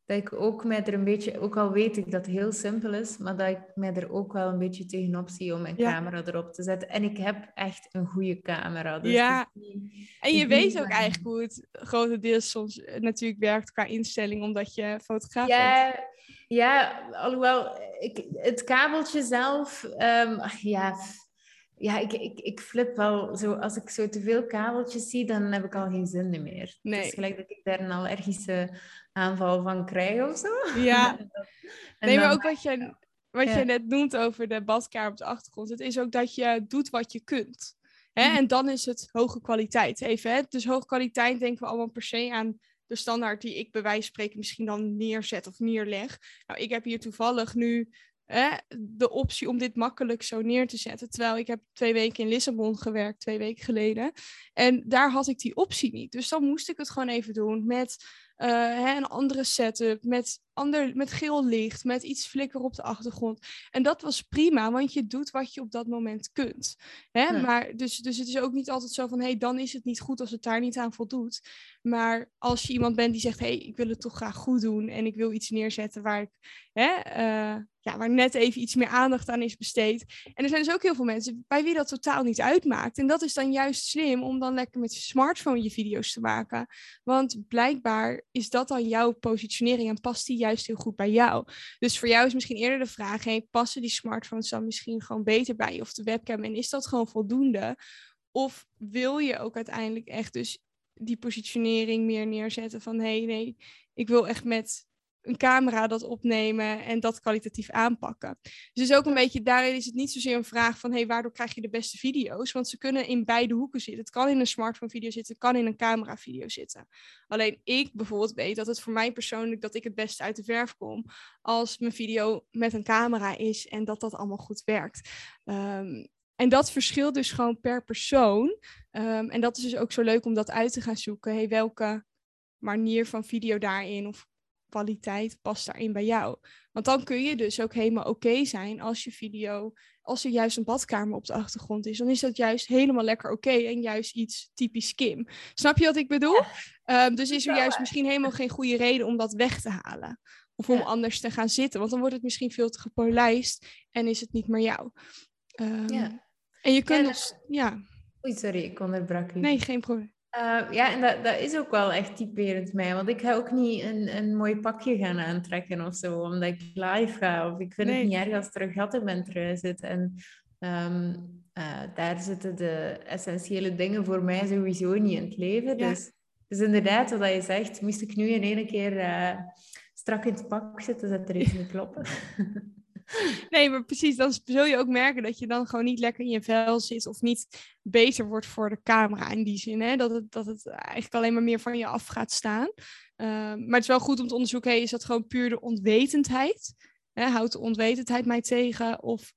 dat ik ook mij er een beetje, ook al weet ik dat het heel simpel is, maar dat ik mij er ook wel een beetje tegenop zie om mijn camera erop te zetten. En ik heb echt een goede camera. Dus ja, en je weet ook eigenlijk hoe het grotendeels soms eh, natuurlijk werkt qua instelling, omdat je fotograaf ja, bent. Ja, alhoewel, ik, het kabeltje zelf, um, ja, ja, ik, ik, ik flip wel zo. Als ik zo te veel kabeltjes zie, dan heb ik al geen zin meer. Nee. Het is gelijk dat ik daar een allergische aanval van krijg of zo. Ja. nee, maar ook wat je, wat je net noemt over de badkamer op de achtergrond. Het is ook dat je doet wat je kunt. Hè? Mhm. En dan is het hoge kwaliteit. Even, hè? Dus hoge kwaliteit denken we allemaal per se aan de standaard die ik bij wijze van spreken misschien dan neerzet of neerleg. Nou, ik heb hier toevallig nu de optie om dit makkelijk zo neer te zetten. Terwijl ik heb twee weken in Lissabon gewerkt, twee weken geleden. En daar had ik die optie niet. Dus dan moest ik het gewoon even doen met hè, een andere setup, met, ander, met geel licht, met iets flikker op de achtergrond. En dat was prima, want je doet wat je op dat moment kunt. Hè? Maar dus, dus het is ook niet altijd zo van, hé, hey, dan is het niet goed als het daar niet aan voldoet. Maar als je iemand bent die zegt, hé, hey, ik wil het toch graag goed doen en ik wil iets neerzetten waar ik, hè, uh, ja, waar net even iets meer aandacht aan is besteed. En er zijn dus ook heel veel mensen bij wie dat totaal niet uitmaakt. En dat is dan juist slim om dan lekker met je smartphone je video's te maken. Want blijkbaar is dat dan jouw positionering en past die juist heel goed bij jou. Dus voor jou is misschien eerder de vraag, hey, passen die smartphones dan misschien gewoon beter bij je of de webcam en is dat gewoon voldoende? Of wil je ook uiteindelijk echt dus die positionering meer neerzetten van hé, nee, ik wil echt met een camera dat opnemen en dat kwalitatief aanpakken. Dus ook een beetje, daarin is het niet zozeer een vraag van, hey, waardoor krijg je de beste video's? Want ze kunnen in beide hoeken zitten. Het kan in een smartphone video zitten, het kan in een camera video zitten. Alleen ik bijvoorbeeld weet dat het voor mij persoonlijk, dat ik het beste uit de verf kom als mijn video met een camera is en dat dat allemaal goed werkt. Um, en dat verschilt dus gewoon per persoon. Um, en dat is dus ook zo leuk om dat uit te gaan zoeken. Hey, welke manier van video daarin of kwaliteit past daarin bij jou? Want dan kun je dus ook helemaal oké zijn als je video, als er juist een badkamer op de achtergrond is. Dan is dat juist helemaal lekker oké en juist iets typisch Kim. Snap je wat ik bedoel? Um, dus is er juist misschien helemaal geen goede reden om dat weg te halen. Of om anders te gaan zitten. Want dan wordt het misschien veel te gepolijst en is het niet meer jou. Um, ja. En je kunt ja, dus, ja. Oei, sorry, ik onderbrak u. Nee, geen probleem. Uh, ja, en dat, dat is ook wel echt typerend mij. Want ik ga ook niet een, een mooi pakje gaan aantrekken of zo, omdat ik live ga. Of ik vind het niet erg als er een gat in mijn trui zit. En um, uh, daar zitten de essentiële dingen voor mij sowieso niet in het leven. Ja. Dus, dus inderdaad, wat je zegt, moest ik nu in één keer uh, strak in het pak zitten, zit er iets niet kloppen. Nee, maar precies, dan zul je ook merken dat je dan gewoon niet lekker in je vel zit of niet beter wordt voor de camera in die zin. Hè? Dat, het, dat het eigenlijk alleen maar meer van je af gaat staan. Uh, maar het is wel goed om te onderzoeken, is dat gewoon puur de onwetendheid? Hè? Houdt de onwetendheid mij tegen? Of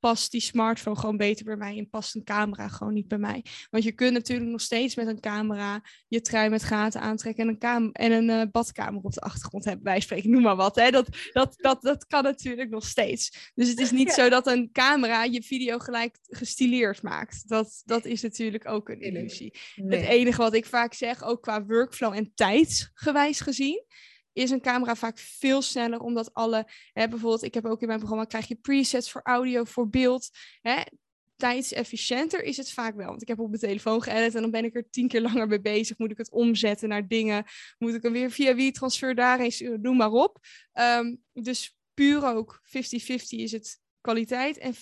past die smartphone gewoon beter bij mij en past een camera gewoon niet bij mij. Want je kunt natuurlijk nog steeds met een camera je trui met gaten aantrekken en een, en een uh, badkamer op de achtergrond hebben. Wij spreken, noem maar wat. Hè? Dat, dat, dat, dat kan natuurlijk nog steeds. Dus het is niet zo dat een camera je video gelijk gestileerd maakt. Dat, dat is natuurlijk ook een illusie. Het enige wat ik vaak zeg, ook qua workflow en tijdsgewijs gezien, is een camera vaak veel sneller, omdat alle, hè, bijvoorbeeld, ik heb ook in mijn programma, krijg je presets voor audio, voor beeld. Hè, tijdsefficiënter is het vaak wel. Want ik heb op mijn telefoon geëdit en dan ben ik er tien keer langer mee bezig. Moet ik het omzetten naar dingen? Moet ik hem weer via wie transfer daarheen sturen? Noem maar op. Um, dus puur ook 50-50 is het kwaliteit en 50-50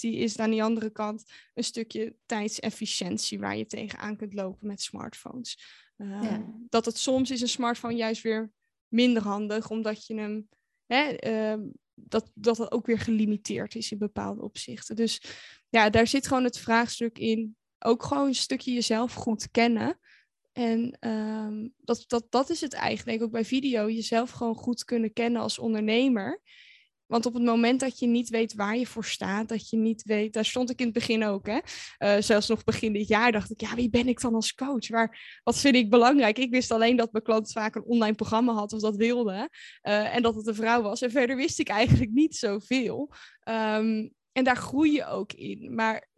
is aan die andere kant een stukje tijdsefficiëntie waar je tegenaan kunt lopen met smartphones. Um, ja. Dat het soms is een smartphone juist weer minder handig, omdat je hem, hè, uh, dat, dat het ook weer gelimiteerd is in bepaalde opzichten. Dus ja, daar zit gewoon het vraagstuk in, ook gewoon een stukje jezelf goed kennen. En um, dat, dat, dat is het eigenlijk ook bij video, jezelf gewoon goed kunnen kennen als ondernemer. Want op het moment dat je niet weet waar je voor staat, dat je niet weet, daar stond ik in het begin ook, hè? Uh, zelfs nog begin dit jaar dacht ik, ja, wie ben ik dan als coach? Waar, wat vind ik belangrijk? Ik wist alleen dat mijn klant vaak een online programma had of dat wilde uh, en dat het een vrouw was. En verder wist ik eigenlijk niet zoveel. Um, en daar groei je ook in. Maar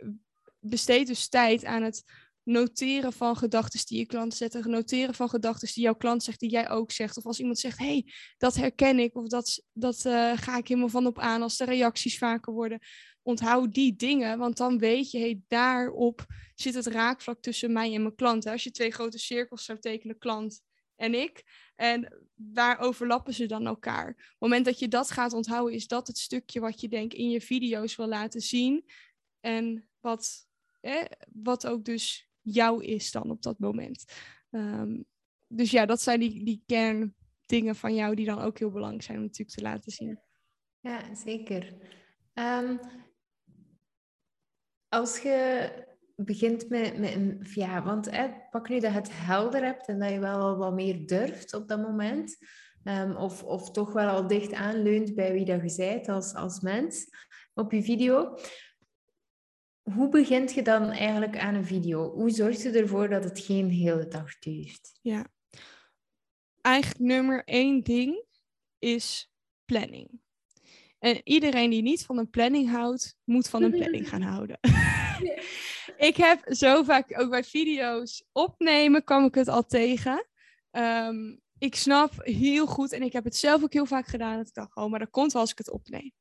besteed dus tijd aan het noteren van gedachten die je klant zet, noteren van gedachten die jouw klant zegt, die jij ook zegt. Of als iemand zegt, hey, dat herken ik, of dat, dat uh, ga ik helemaal van op aan als de reacties vaker worden. Onthoud die dingen, want dan weet je, hey, daarop zit het raakvlak tussen mij en mijn klant. Als je twee grote cirkels zou tekenen, klant en ik, en waar overlappen ze dan elkaar? Op het moment dat je dat gaat onthouden, is dat het stukje wat je denk in je video's wil laten zien. En wat, eh, wat ook dus jou is dan op dat moment. Um, dus ja, dat zijn die, die kerndingen van jou die dan ook heel belangrijk zijn om natuurlijk te laten zien. Ja, zeker. Um, als je begint met, met een, ja, want pak nu dat je het helder hebt en dat je wel wat meer durft op dat moment. Um, of, of toch wel al dicht aanleunt bij wie dat je bent als, als mens op je video. Hoe begint je dan eigenlijk aan een video? Hoe zorg je ervoor dat het geen hele dag duurt? Ja, eigenlijk nummer één ding is planning. En iedereen die niet van een planning houdt, moet van een planning gaan houden. ik heb zo vaak, ook bij video's opnemen, kwam ik het al tegen. Ehm, ik snap heel goed, en ik heb het zelf ook heel vaak gedaan, dat ik dacht, oh, maar dat komt wel als ik het opneem.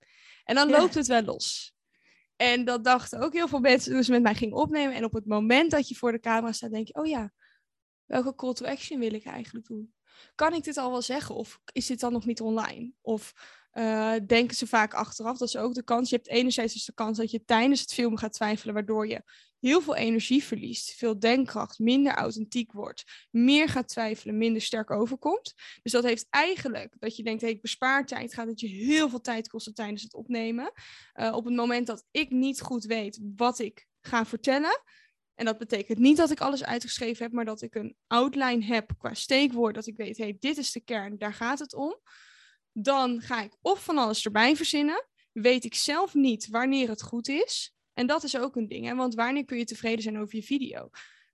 En dan loopt het wel los. En dat dachten ook heel veel mensen ze met mij gingen opnemen. En op het moment dat je voor de camera staat, denk je, oh ja, welke call to action wil ik eigenlijk doen? Kan ik dit al wel zeggen? Of is dit dan nog niet online? Of uh, denken ze vaak achteraf. Dat is ook de kans. Je hebt enerzijds dus de kans dat je tijdens het filmen gaat twijfelen, waardoor je heel veel energie verliest, veel denkkracht, minder authentiek wordt, meer gaat twijfelen, minder sterk overkomt. Dus dat heeft eigenlijk dat je denkt, hey, ik bespaar tijd, gaat het je heel veel tijd kosten tijdens het opnemen. Uh, op het moment dat ik niet goed weet wat ik ga vertellen, en dat betekent niet dat ik alles uitgeschreven heb, maar dat ik een outline heb qua steekwoord, dat ik weet, hey, dit is de kern, daar gaat het om dan ga ik of van alles erbij verzinnen. Weet ik zelf niet wanneer het goed is. En dat is ook een ding, hè? want wanneer kun je tevreden zijn over je video?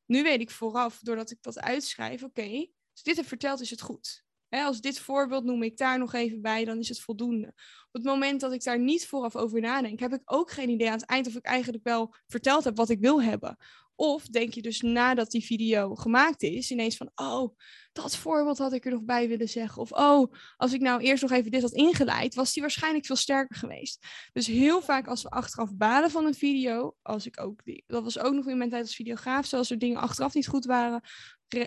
Nu weet ik vooraf, doordat ik dat uitschrijf, oké, als dit heb verteld, is het goed. als dit voorbeeld noem ik daar nog even bij, dan is het voldoende. Op het moment dat ik daar niet vooraf over nadenk, heb ik ook geen idee aan het eind of ik eigenlijk wel verteld heb wat ik wil hebben. Of denk je dus nadat die video gemaakt is, ineens van, oh, dat voorbeeld had ik er nog bij willen zeggen. Of, oh, als ik nou eerst nog even dit had ingeleid, was die waarschijnlijk veel sterker geweest. Dus heel vaak als we achteraf balen van een video, als ik ook die, dat was ook nog in mijn tijd als videograaf, zoals er dingen achteraf niet goed waren,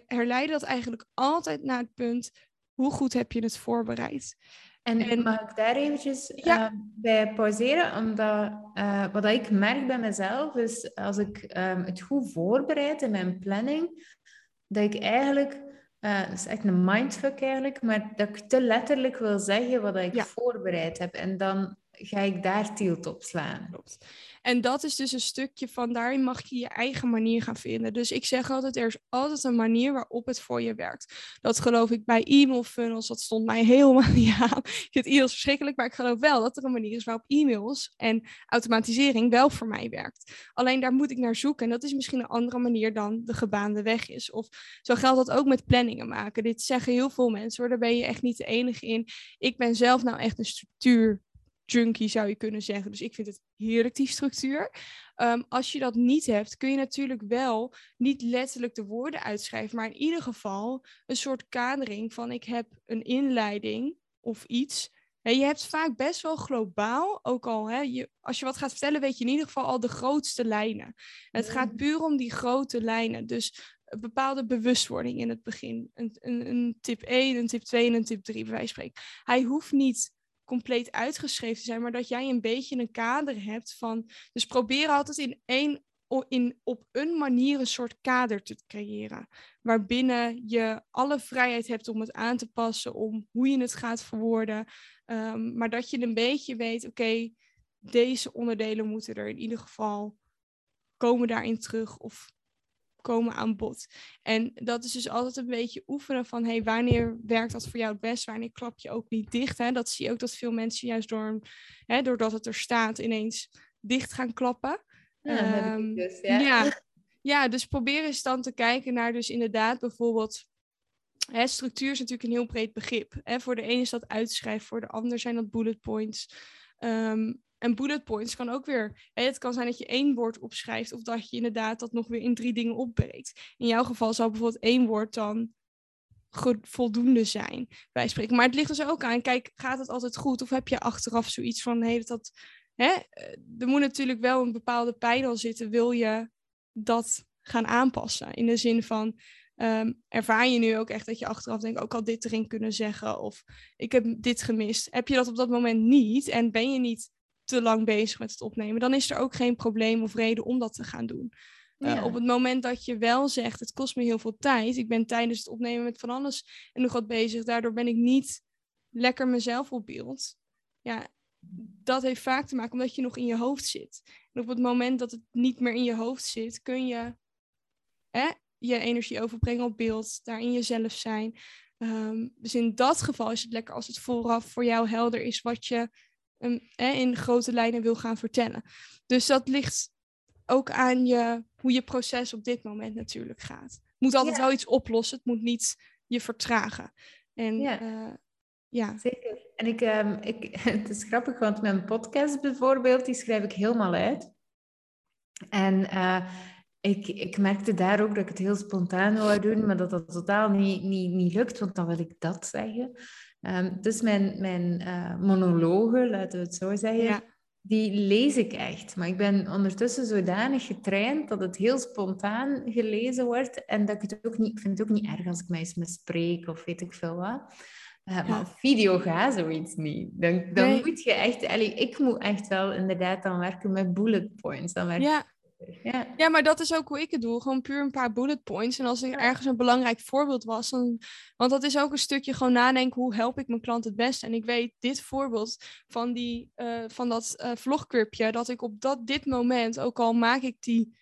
herleiden dat eigenlijk altijd naar het punt, hoe goed heb je het voorbereid? En, mag ik daar eventjes ja. uh, bij pauzeren? Omdat uh, wat ik merk bij mezelf is, als ik um, het goed voorbereid in mijn planning, dat ik eigenlijk, uh, dat is echt een mindfuck eigenlijk, maar dat ik te letterlijk wil zeggen wat ik voorbereid heb. En dan ga ik daar tilt op slaan. Klopt. En dat is dus een stukje van daarin mag je je eigen manier gaan vinden. Dus ik zeg altijd, er is altijd een manier waarop het voor je werkt. Dat geloof ik bij e-mail funnels, dat stond mij helemaal niet aan. Ik vind e-mails verschrikkelijk, maar ik geloof wel dat er een manier is waarop e-mails en automatisering wel voor mij werkt. Alleen daar moet ik naar zoeken en dat is misschien een andere manier dan de gebaande weg is. Of zo geldt dat ook met planningen maken. Dit zeggen heel veel mensen hoor, daar ben je echt niet de enige in. Ik ben zelf nou echt een structuur junkie zou je kunnen zeggen. Dus ik vind het heerlijk, die structuur. Ehm, als je dat niet hebt, kun je natuurlijk wel niet letterlijk de woorden uitschrijven, maar in ieder geval een soort kadering van ik heb een inleiding of iets. je hebt vaak best wel globaal, ook al hè, je, als je wat gaat vertellen, weet je in ieder geval al de grootste lijnen. Het gaat puur om die grote lijnen. Dus een bepaalde bewustwording in het begin. Een, een, een tip 1, een tip 2 en een tip 3, bij wijze van spreken. Hij hoeft niet compleet uitgeschreven te zijn, maar dat jij een beetje een kader hebt van. Dus probeer altijd in één, in, op een manier een soort kader te creëren. Waarbinnen je alle vrijheid hebt om het aan te passen, om hoe je het gaat verwoorden. Um, maar dat je een beetje weet, oké, deze onderdelen moeten er in ieder geval komen daarin terug. Of komen aan bod. En dat is dus altijd een beetje oefenen van, hey, wanneer werkt dat voor jou het best? Wanneer klap je ook niet dicht? Hè? Dat zie je ook dat veel mensen juist door, hè, doordat het er staat ineens dicht gaan klappen. Ja, um, dus, ja. ja. ja, dus probeer eens dan te kijken naar dus inderdaad bijvoorbeeld Hè, structuur is natuurlijk een heel breed begrip. Hè. Voor de ene is dat uitschrijven, voor de ander zijn dat bullet points. Um, en bullet points kan ook weer. Het kan zijn dat je één woord opschrijft of dat je inderdaad dat nog weer in drie dingen opbreekt. In jouw geval zou bijvoorbeeld één woord dan voldoende zijn, bij spreken. Maar het ligt dus ook aan, kijk, gaat het altijd goed? Of heb je achteraf zoiets van, hè, eh, er moet natuurlijk wel een bepaalde pijn al zitten, wil je dat gaan aanpassen? In de zin van, um, ervaar je nu ook echt dat je achteraf denkt, ook al dit erin kunnen zeggen, of ik heb dit gemist. Heb je dat op dat moment niet en ben je niet te lang bezig met het opnemen, dan is er ook geen probleem of reden om dat te gaan doen. Uh, op het moment dat je wel zegt, het kost me heel veel tijd, ik ben tijdens het opnemen met van alles en nog wat bezig, daardoor ben ik niet lekker mezelf op beeld. Ja, dat heeft vaak te maken omdat je nog in je hoofd zit. En op het moment dat het niet meer in je hoofd zit, kun je hè, je energie overbrengen op beeld, daarin jezelf zijn. Um, dus in dat geval is het lekker als het vooraf voor jou helder is wat je in grote lijnen wil gaan vertellen. Dus dat ligt ook aan je, hoe je proces op dit moment natuurlijk gaat. Het moet altijd wel iets oplossen, het moet niet je vertragen. En ja. Uh, ja. Zeker. En ik, um, ik, het is grappig, want mijn podcast bijvoorbeeld, die schrijf ik helemaal uit. En uh, ik, ik merkte daar ook dat ik het heel spontaan wou doen, maar dat dat totaal niet, niet, niet lukt, want dan wil ik dat zeggen. Um, dus mijn, mijn uh, monologen, laten we het zo zeggen, die lees ik echt. Maar ik ben ondertussen zodanig getraind dat het heel spontaan gelezen wordt en dat ik het ook niet, ik vind het ook niet erg als ik mij eens mispreek of weet ik veel wat. Uh, Maar op video gaat zoiets niet. Dan, dan moet je echt... Ik moet echt wel inderdaad dan werken met bullet points. Dan werk ja. Ja. ja, maar dat is ook hoe ik het doe. Gewoon puur een paar bullet points. En als er ergens een belangrijk voorbeeld was, dan... Want dat is ook een stukje gewoon nadenken, hoe help ik mijn klant het beste? En ik weet dit voorbeeld van, die, uh, van dat uh, vlogclipje, dat ik op dat, dit moment, ook al maak ik die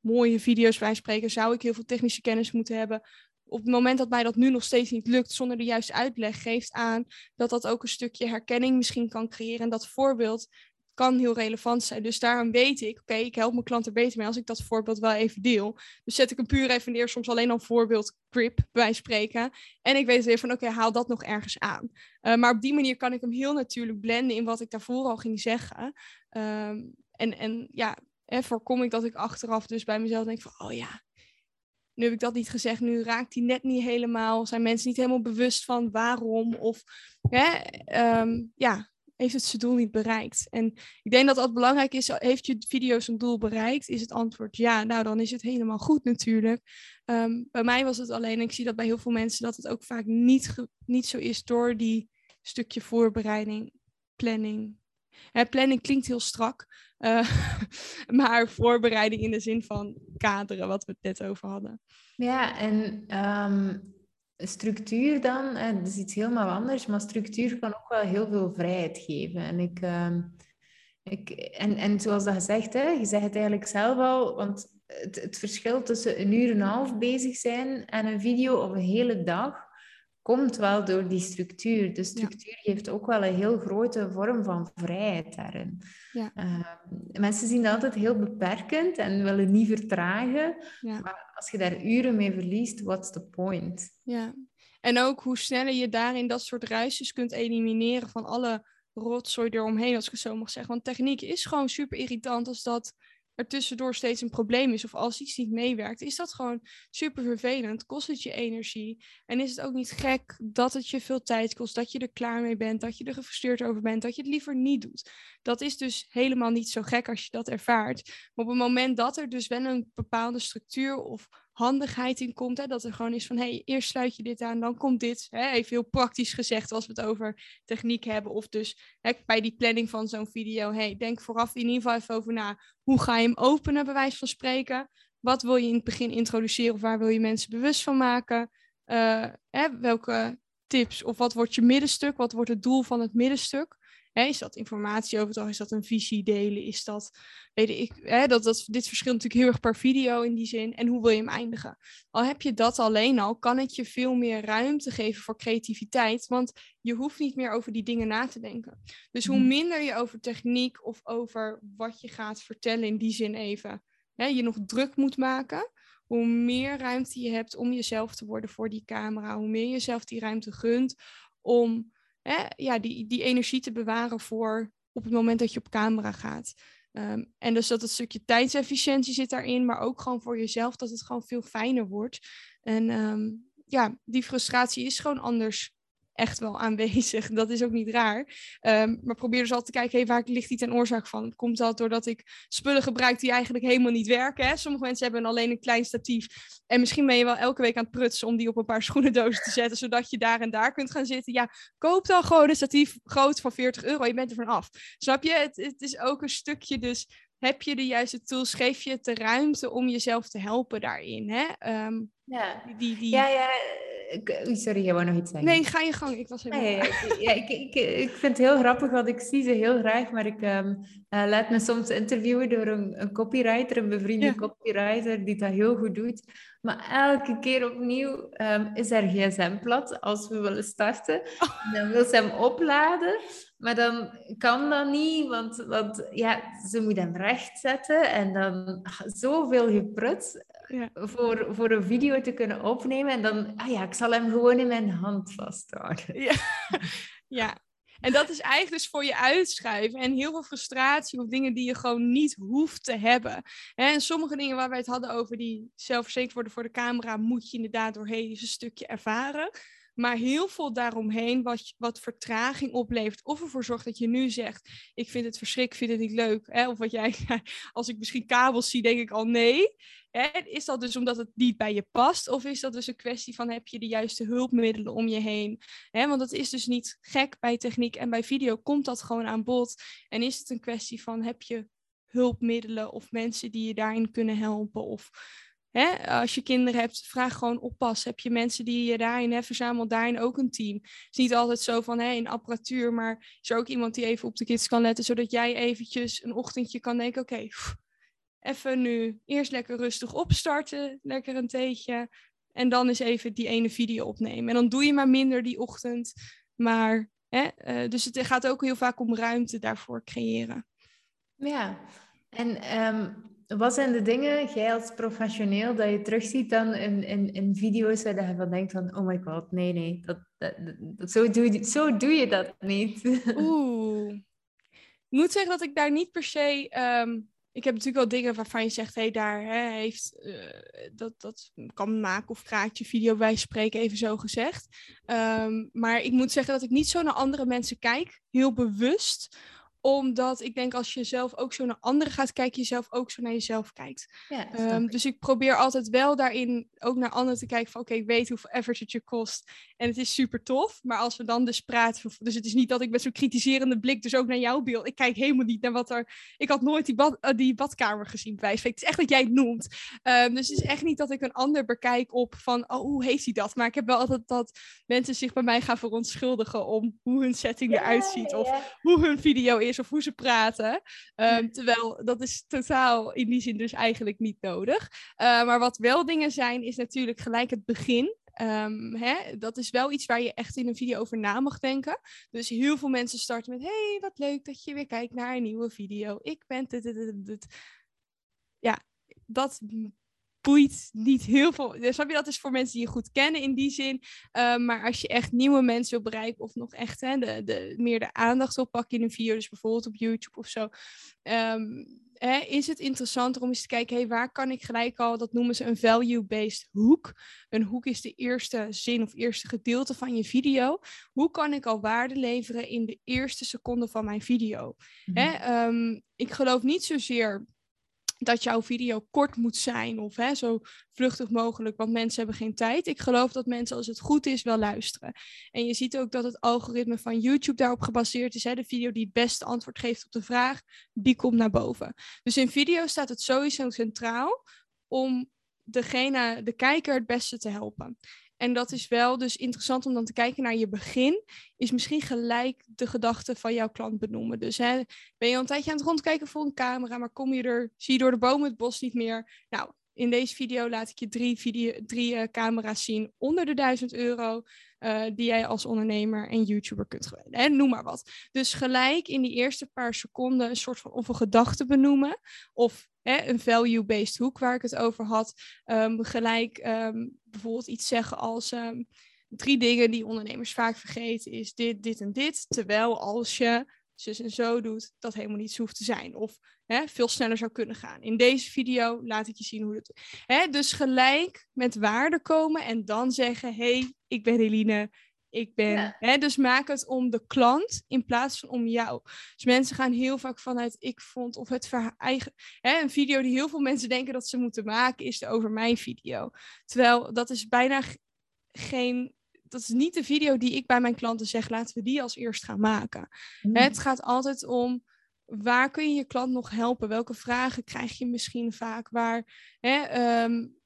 mooie video's bij spreken, zou ik heel veel technische kennis moeten hebben. Op het moment dat mij dat nu nog steeds niet lukt, zonder de juiste uitleg, geeft aan dat dat ook een stukje herkenning misschien kan creëren. En dat voorbeeld kan heel relevant zijn. Dus daarom weet ik, oké, ik help mijn klant er beter mee als ik dat voorbeeld wel even deel. Dus zet ik een puur even neer, soms alleen al voorbeeld grip bij spreken. En ik weet weer van, oké, haal dat nog ergens aan. Uh, maar op die manier kan ik hem heel natuurlijk blenden in wat ik daarvoor al ging zeggen. Um, en, en ja, en voorkom ik dat ik achteraf dus bij mezelf denk van, oh ja, nu heb ik dat niet gezegd, nu raakt hij net niet helemaal. Zijn mensen niet helemaal bewust van waarom? Of hè, um, ja, heeft het zijn doel niet bereikt? En ik denk dat dat belangrijk is. Heeft je video zijn doel bereikt? Is het antwoord ja? Nou, dan is het helemaal goed natuurlijk. Um, bij mij was het alleen, ik zie dat bij heel veel mensen, dat het ook vaak niet, niet zo is door die stukje voorbereiding, planning. Planning klinkt heel strak, uh, maar voorbereiding in de zin van kaderen, wat we het net over hadden. Ja, en um structuur dan, dat is iets helemaal anders, maar structuur kan ook wel heel veel vrijheid geven. En, ik, uh, ik, en, en zoals dat gezegd, hè, je zegt het eigenlijk zelf al, want het, het verschil tussen een uur en een half bezig zijn en een video of een hele dag, komt wel door die structuur. De structuur geeft ook wel een heel grote vorm van vrijheid daarin. Ja. Uh, mensen zien dat altijd heel beperkend en willen niet vertragen. Ja. Maar als je daar uren mee verliest, what's the point? Ja, en ook hoe sneller je daarin dat soort ruisjes kunt elimineren van alle rotzooi eromheen, als ik het zo mag zeggen. Want techniek is gewoon super irritant als dat er tussendoor steeds een probleem is of als iets niet meewerkt, is dat gewoon super vervelend. Kost het je energie. En is het ook niet gek dat het je veel tijd kost, dat je er klaar mee bent, dat je er gefrustreerd over bent, dat je het liever niet doet. Dat is dus helemaal niet zo gek als je dat ervaart. Maar op het moment dat er dus wel een bepaalde structuur of handigheid in komt. Hè? Dat er gewoon is van, hey, eerst sluit je dit aan, dan komt dit. Hè? Even heel praktisch gezegd als we het over techniek hebben. Of dus hè, bij die planning van zo'n video, hey, denk vooraf in ieder geval even over na. Hoe ga je hem openen, bij wijze van spreken? Wat wil je in het begin introduceren of waar wil je mensen bewust van maken? Uh, hè, welke tips of wat wordt je middenstuk? Wat wordt het doel van het middenstuk? Is dat informatie over het Is dat een visie delen? Is dat, weet ik, hè, dat, dat, dit verschilt natuurlijk heel erg per video in die zin. En hoe wil je hem eindigen? Al heb je dat alleen al, kan het je veel meer ruimte geven voor creativiteit. Want je hoeft niet meer over die dingen na te denken. Dus hoe mhm. minder je over techniek of over wat je gaat vertellen in die zin even, hè, je nog druk moet maken hoe meer ruimte je hebt om jezelf te worden voor die camera, hoe meer je jezelf die ruimte gunt om ja, die, die energie te bewaren voor op het moment dat je op camera gaat. Ehm, en dus dat het stukje tijdsefficiëntie zit daarin, maar ook gewoon voor jezelf dat het gewoon veel fijner wordt. En um, ja, die frustratie is gewoon anders echt wel aanwezig. Dat is ook niet raar. Um, maar probeer dus altijd te kijken, hey, waar ligt die ten oorzaak van? Komt dat doordat ik spullen gebruik die eigenlijk helemaal niet werken? Hè? Sommige mensen hebben alleen een klein statief. En misschien ben je wel elke week aan het prutsen om die op een paar schoenendozen te zetten, zodat je daar en daar kunt gaan zitten. Ja, koop dan gewoon een statief groot van 40 euro. Je bent er van af. Snap je? Het, het is ook een stukje dus heb je de juiste tools, geef je de ruimte om jezelf te helpen daarin. Hè? Um, ja. Die, die... ja, ja, Sorry, jij wou nog iets zeggen. Nee, ga je gang. Ik was helemaal... Ja, ja, ik, ik, ik, vind het heel grappig, want ik zie ze heel graag, maar ik um, uh, laat me soms interviewen door een, een copywriter, een bevriende copywriter, die dat heel goed doet. Maar elke keer opnieuw um, is er gsm-plat als we willen starten. Dan wil ze hem opladen, maar dan kan dat niet, want, want ja, ze moet hem rechtzetten en dan zoveel geprut ja. voor, voor een video te kunnen opnemen. En dan, ah ja, ik zal hem gewoon in mijn hand vasthouden. Ja, ja. En dat is eigenlijk dus voor je uitschuiven en heel veel frustratie of dingen die je gewoon niet hoeft te hebben. En sommige dingen waar wij het hadden over die zelfverzekerd worden voor de camera, moet je inderdaad doorheen een stukje ervaren. Maar heel veel daaromheen, wat, wat vertraging oplevert. Of ervoor zorgt dat je nu zegt: Ik vind het verschrikkelijk, vind het niet leuk. Hè? Of wat jij, als ik misschien kabels zie, denk ik al nee. Hè? Is dat dus omdat het niet bij je past? Of is dat dus een kwestie van: heb je de juiste hulpmiddelen om je heen? Hè? Want het is dus niet gek bij techniek en bij video komt dat gewoon aan bod. En is het een kwestie van: heb je hulpmiddelen of mensen die je daarin kunnen helpen? Of Hè, als je kinderen hebt, vraag gewoon oppas. Heb je mensen die je daarin hebben, verzamel daarin ook een team. Het is niet altijd zo van hè, in apparatuur, maar is er ook iemand die even op de kids kan letten, zodat jij eventjes een ochtendje kan denken, oké, even nu eerst lekker rustig opstarten, lekker een theetje. En dan eens even die ene video opnemen. En dan doe je maar minder die ochtend. Maar, hè, uh, dus het gaat ook heel vaak om ruimte daarvoor creëren. Ja, en um wat zijn de dingen, jij als professioneel, dat je terugziet dan in, in, in video's waar je van denkt van, oh my god, nee, nee, dat, dat, dat, zo, doe je, zo doe je dat niet. Oeh. Ik moet zeggen dat ik daar niet per se... Ehm, ik heb natuurlijk wel dingen waarvan je zegt, hé, hey, daar hè, heeft uh, dat, dat kan maken of kraakje video wij spreken, even zo gezegd. Um, maar ik moet zeggen dat ik niet zo naar andere mensen kijk, heel bewust omdat ik denk als je zelf ook zo naar anderen gaat kijken, je zelf ook zo naar jezelf kijkt. Ja, um, dus ik probeer altijd wel daarin ook naar anderen te kijken van oké, ik weet hoeveel effort het je kost. En het is super tof. Maar als we dan dus praten, dus het is niet dat ik met zo'n kritiserende blik dus ook naar jouw beeld. Ik kijk helemaal niet naar wat er. Ik had nooit die, bad, uh, die badkamer gezien bij Het is echt dat jij het noemt. Um, dus het is echt niet dat ik een ander bekijk op van oh, hoe heeft hij dat? Maar ik heb wel altijd dat mensen zich bij mij gaan verontschuldigen om hoe hun setting eruit ziet. Of hoe hun video is of hoe ze praten. Um, terwijl dat is totaal in die zin dus eigenlijk niet nodig. Uh, maar wat wel dingen zijn, is natuurlijk gelijk het begin. Um, hè, dat is wel iets waar je echt in een video over na mag denken. Dus heel veel mensen starten met: Hey, wat leuk dat je weer kijkt naar een nieuwe video. Ik ben. Dit, Ja, dat boeit niet heel veel. Dus snap je, dat is voor mensen die je goed kennen in die zin. Um, maar als je echt nieuwe mensen wil bereiken of nog echt hè, de, de, meer de aandacht oppakken in een video, dus bijvoorbeeld op YouTube of zo. Um, hè, is het interessanter om eens te kijken, hey, waar kan ik gelijk al, dat noemen ze een value-based hoek. Een hoek is de eerste zin of eerste gedeelte van je video. Hoe kan ik al waarde leveren in de eerste seconde van mijn video? Mm hè, um, ik geloof niet zozeer dat jouw video kort moet zijn of hè, zo vluchtig mogelijk, want mensen hebben geen tijd. Ik geloof dat mensen, als het goed is, wel luisteren. En je ziet ook dat het algoritme van YouTube daarop gebaseerd is. Hè, de video die het beste antwoord geeft op de vraag, die komt naar boven. Dus in video staat het sowieso centraal om degene, de kijker het beste te helpen. En dat is wel dus interessant om dan te kijken naar je begin. Is misschien gelijk de gedachte van jouw klant benoemen. Dus hè, ben je al een tijdje aan het rondkijken voor een camera, maar kom je er, zie je door de bomen het bos niet meer. Nou, in deze video laat ik je drie, video, drie uh, camera's zien onder de 1000 euro. Uh, die jij als ondernemer en YouTuber kunt gebruiken. Noem maar wat. Dus gelijk in die eerste paar seconden een soort van of een gedachte benoemen. Of hè, een value-based hoek waar ik het over had. Um, gelijk um, bijvoorbeeld iets zeggen als. Um, drie dingen die ondernemers vaak vergeten is dit, dit en dit. Terwijl als je zus en zo doet, dat helemaal niet zo hoeft te zijn. Of hè, veel sneller zou kunnen gaan. In deze video laat ik je zien hoe dat... Hè, dus gelijk met waarde komen en dan zeggen... hey, ik ben Eline, ik ben... Hè, dus maak het om de klant in plaats van om jou. Dus mensen gaan heel vaak vanuit ik vond of het eigen... Hè, een video die heel veel mensen denken dat ze moeten maken... is de over mijn video. Terwijl dat is bijna geen dat is niet de video die ik bij mijn klanten zeg, laten we die als eerst gaan maken. Hmm. Het gaat altijd om waar kun je je klant nog helpen? Welke vragen krijg je misschien vaak? Waar hè, um,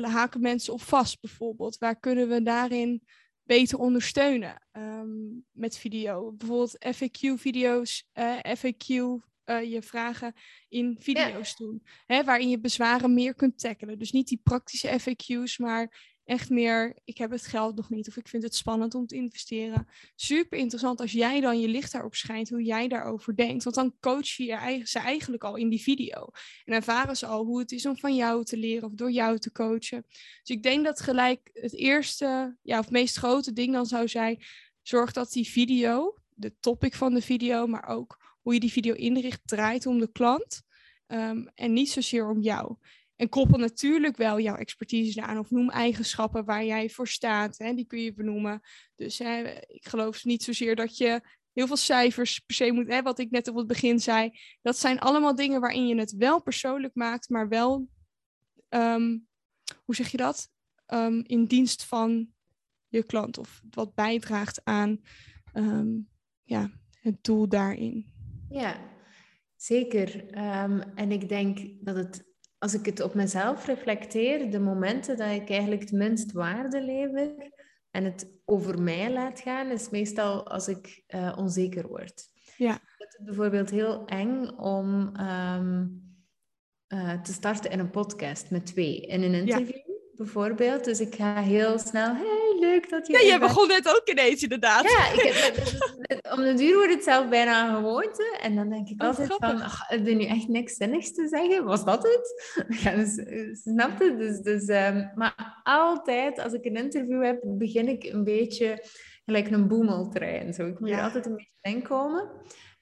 haken mensen op vast bijvoorbeeld? Waar kunnen we daarin beter ondersteunen um, met video? Bijvoorbeeld FAQ-video's, uh, FAQ uh, je vragen in video's doen. Hè, waarin je bezwaren meer kunt tackelen. Dus niet die praktische FAQ's, maar echt meer, ik heb het geld nog niet of ik vind het spannend om te investeren. Super interessant als jij dan je licht daarop schijnt, hoe jij daarover denkt. Want dan coach je ze eigenlijk al in die video. En ervaren ze al hoe het is om van jou te leren of door jou te coachen. Dus ik denk dat gelijk het eerste, ja, of meest grote ding dan zou zijn, zorg dat die video de topic van de video, maar ook hoe je die video inricht, draait om de klant. Ehm, en niet zozeer om jou. En koppel natuurlijk wel jouw expertise aan of noem eigenschappen waar jij voor staat. Hè, die kun je benoemen. Dus hè, ik geloof niet zozeer dat je heel veel cijfers per se moet, wat ik net op het begin zei. Dat zijn allemaal dingen waarin je het wel persoonlijk maakt, maar wel, ehm, hoe zeg je dat? Ehm, in dienst van je klant of wat bijdraagt aan ehm, ja, het doel daarin. Ja, zeker. en ik denk dat het als ik het op mezelf reflecteer, de momenten dat ik eigenlijk het minst waarde lever en het over mij laat gaan, is meestal als ik uh, onzeker word. Ja. Het is bijvoorbeeld heel eng om um, uh, te starten in een podcast met twee in een interview. Ja bijvoorbeeld. Dus ik ga heel snel, hey, leuk dat je... Ja, je begon net ook ineens inderdaad. Ja, ik heb, om de duur wordt het zelf bijna een gewoonte. En dan denk ik oh, altijd van, ach, heb je nu echt niks zinnigs te zeggen? Was dat het? Ja, dus, snap je? Dus, dus, um, maar altijd, als ik een interview heb, begin ik een beetje gelijk een boemeltrein. Zo. Ik moet er altijd een beetje in komen.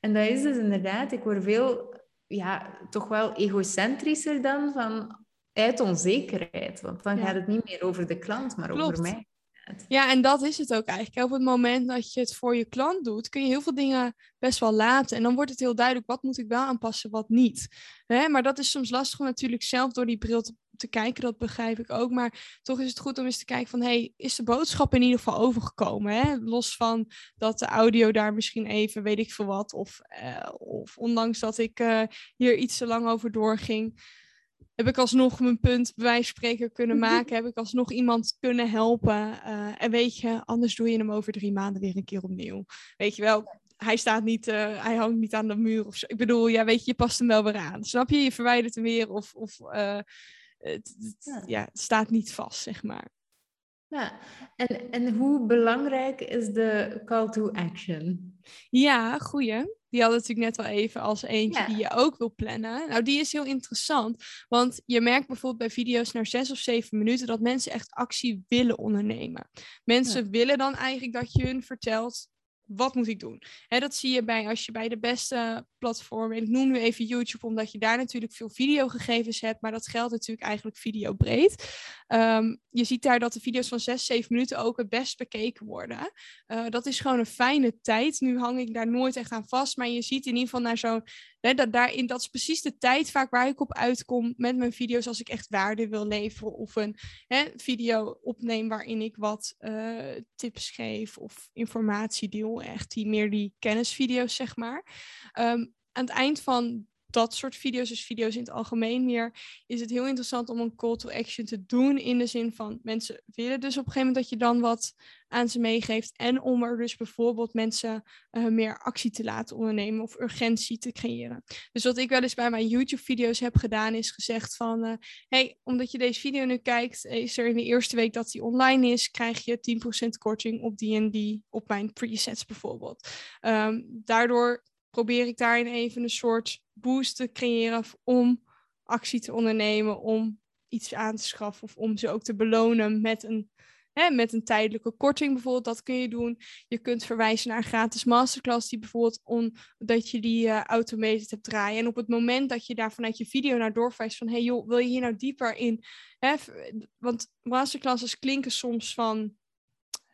En dat is dus inderdaad, ik word veel, ja, toch wel egocentrischer dan van uit onzekerheid. Want dan gaat het niet meer over de klant, maar over mij. Ja, en dat is het ook eigenlijk. Op het moment dat je het voor je klant doet, kun je heel veel dingen best wel laten. En dan wordt het heel duidelijk, wat moet ik wel aanpassen, wat niet. Hè? Maar dat is soms lastig om natuurlijk zelf door die bril te, kijken, dat begrijp ik ook. Maar toch is het goed om eens te kijken van, hey, is de boodschap in ieder geval overgekomen? Hè? Los van dat de audio daar misschien even, weet ik veel wat, of, uh, of ondanks dat ik uh, hier iets te lang over doorging heb ik alsnog mijn punt bij spreken kunnen maken. heb ik alsnog iemand kunnen helpen. Uh, en weet je, anders doe je hem over drie maanden weer een keer opnieuw. Weet je wel, hij staat niet, uh, hij hangt niet aan de muur of zo. Ik bedoel, ja, weet je, je past hem wel weer aan. Snap je? Je verwijdert hem weer of, of uh, het, het, ja. het staat niet vast, zeg maar. Ja, en, en hoe belangrijk is de call to action? Ja, goeie. Die hadden natuurlijk net al even als eentje die je ook wil plannen. Nou, die is heel interessant. Want je merkt bijvoorbeeld bij video's naar zes of zeven minuten dat mensen echt actie willen ondernemen. Mensen willen dan eigenlijk dat je hun vertelt wat moet ik doen? Hè, dat zie je bij als je bij de beste platformen, ik noem nu even YouTube, omdat je daar natuurlijk veel videogegevens hebt, maar dat geldt natuurlijk eigenlijk videobreed. Um, je ziet daar dat de video's van 6, 7 minuten ook het best bekeken worden. Uh, dat is gewoon een fijne tijd. Nu hang ik daar nooit echt aan vast, maar je ziet in ieder geval naar zo'n dat, daarin, dat is precies de tijd vaak waar ik op uitkom met mijn video's als ik echt waarde wil leveren of een hè, video opneem waarin ik wat uh, tips geef of informatie deel, echt die meer die kennisvideo's zeg maar. Um, aan het eind van dat soort video's, dus video's in het algemeen meer, is het heel interessant om een call to action te doen. In de zin van mensen willen dus op een gegeven moment dat je dan wat aan ze meegeeft. En om er dus bijvoorbeeld mensen uh, meer actie te laten ondernemen of urgentie te creëren. Dus wat ik wel eens bij mijn YouTube-video's heb gedaan, is gezegd van: uh, hey, omdat je deze video nu kijkt, is er in de eerste week dat die online is, krijg je 10% korting op die en die, op mijn presets bijvoorbeeld. Um, daardoor probeer ik daarin even een soort boost te creëren om actie te ondernemen, om iets aan te schaffen of om ze ook te belonen met een, hè, met een tijdelijke korting bijvoorbeeld. Dat kun je doen. Je kunt verwijzen naar een gratis masterclass die bijvoorbeeld on, dat je die uh, automated hebt draaien. En op het moment dat je daar vanuit je video naar doorwijst van hey joh, wil je hier nou dieper in? Hè, want masterclasses klinken soms van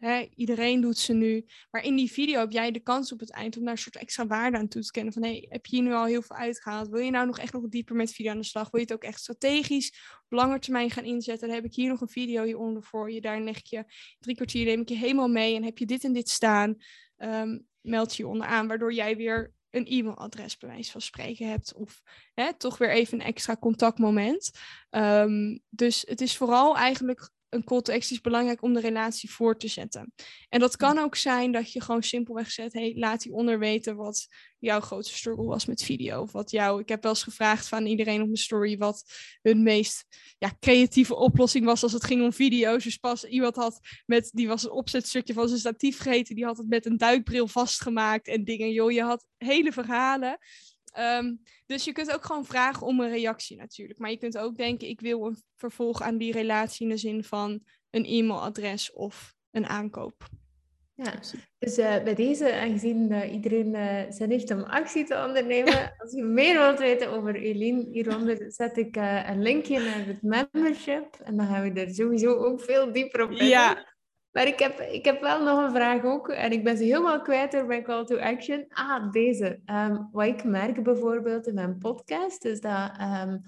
Hè, iedereen doet ze nu. Maar in die video heb jij de kans op het eind om daar een soort extra waarde aan toe te kennen. Van hey, heb je hier nu al heel veel uitgehaald? Wil je nou nog echt nog dieper met video aan de slag? Wil je het ook echt strategisch op lange termijn gaan inzetten? Dan heb ik hier nog een video hieronder voor je. Daar leg ik je drie kwartier, neem ik je helemaal mee. En heb je dit en dit staan? Um, meld je onderaan, waardoor jij weer een e-mailadres bij wijze van spreken hebt. Of hè, toch weer even een extra contactmoment. Um, dus het is vooral eigenlijk een call to action is belangrijk om de relatie voor te zetten. En dat kan ook zijn dat je gewoon simpelweg zet, hey, laat hieronder weten wat jouw grootste struggle was met video. Of wat jou, ik heb wel eens gevraagd van iedereen op mijn story wat hun meest ja, creatieve oplossing was als het ging om video's. Dus pas iemand had met, die was een opzetstukje van zijn statief vergeten, die had het met een duikbril vastgemaakt en dingen. Joh, je had hele verhalen. Um, dus je kunt ook gewoon vragen om een reactie natuurlijk. Maar je kunt ook denken, ik wil een vervolg aan die relatie in de zin van een e-mailadres of een aankoop. Ja, dus uh, bij deze, aangezien uh, iedereen uh, zin heeft om actie te ondernemen, als je meer wilt weten over Eline, hieronder zet ik een linkje naar het membership en dan gaan we er sowieso ook veel dieper op in. Ja. Maar ik heb, ik heb wel nog een vraag ook, en ik ben ze helemaal kwijt door mijn call to action. Ah, deze. Um, wat ik merk bijvoorbeeld in mijn podcast, is dat... Um,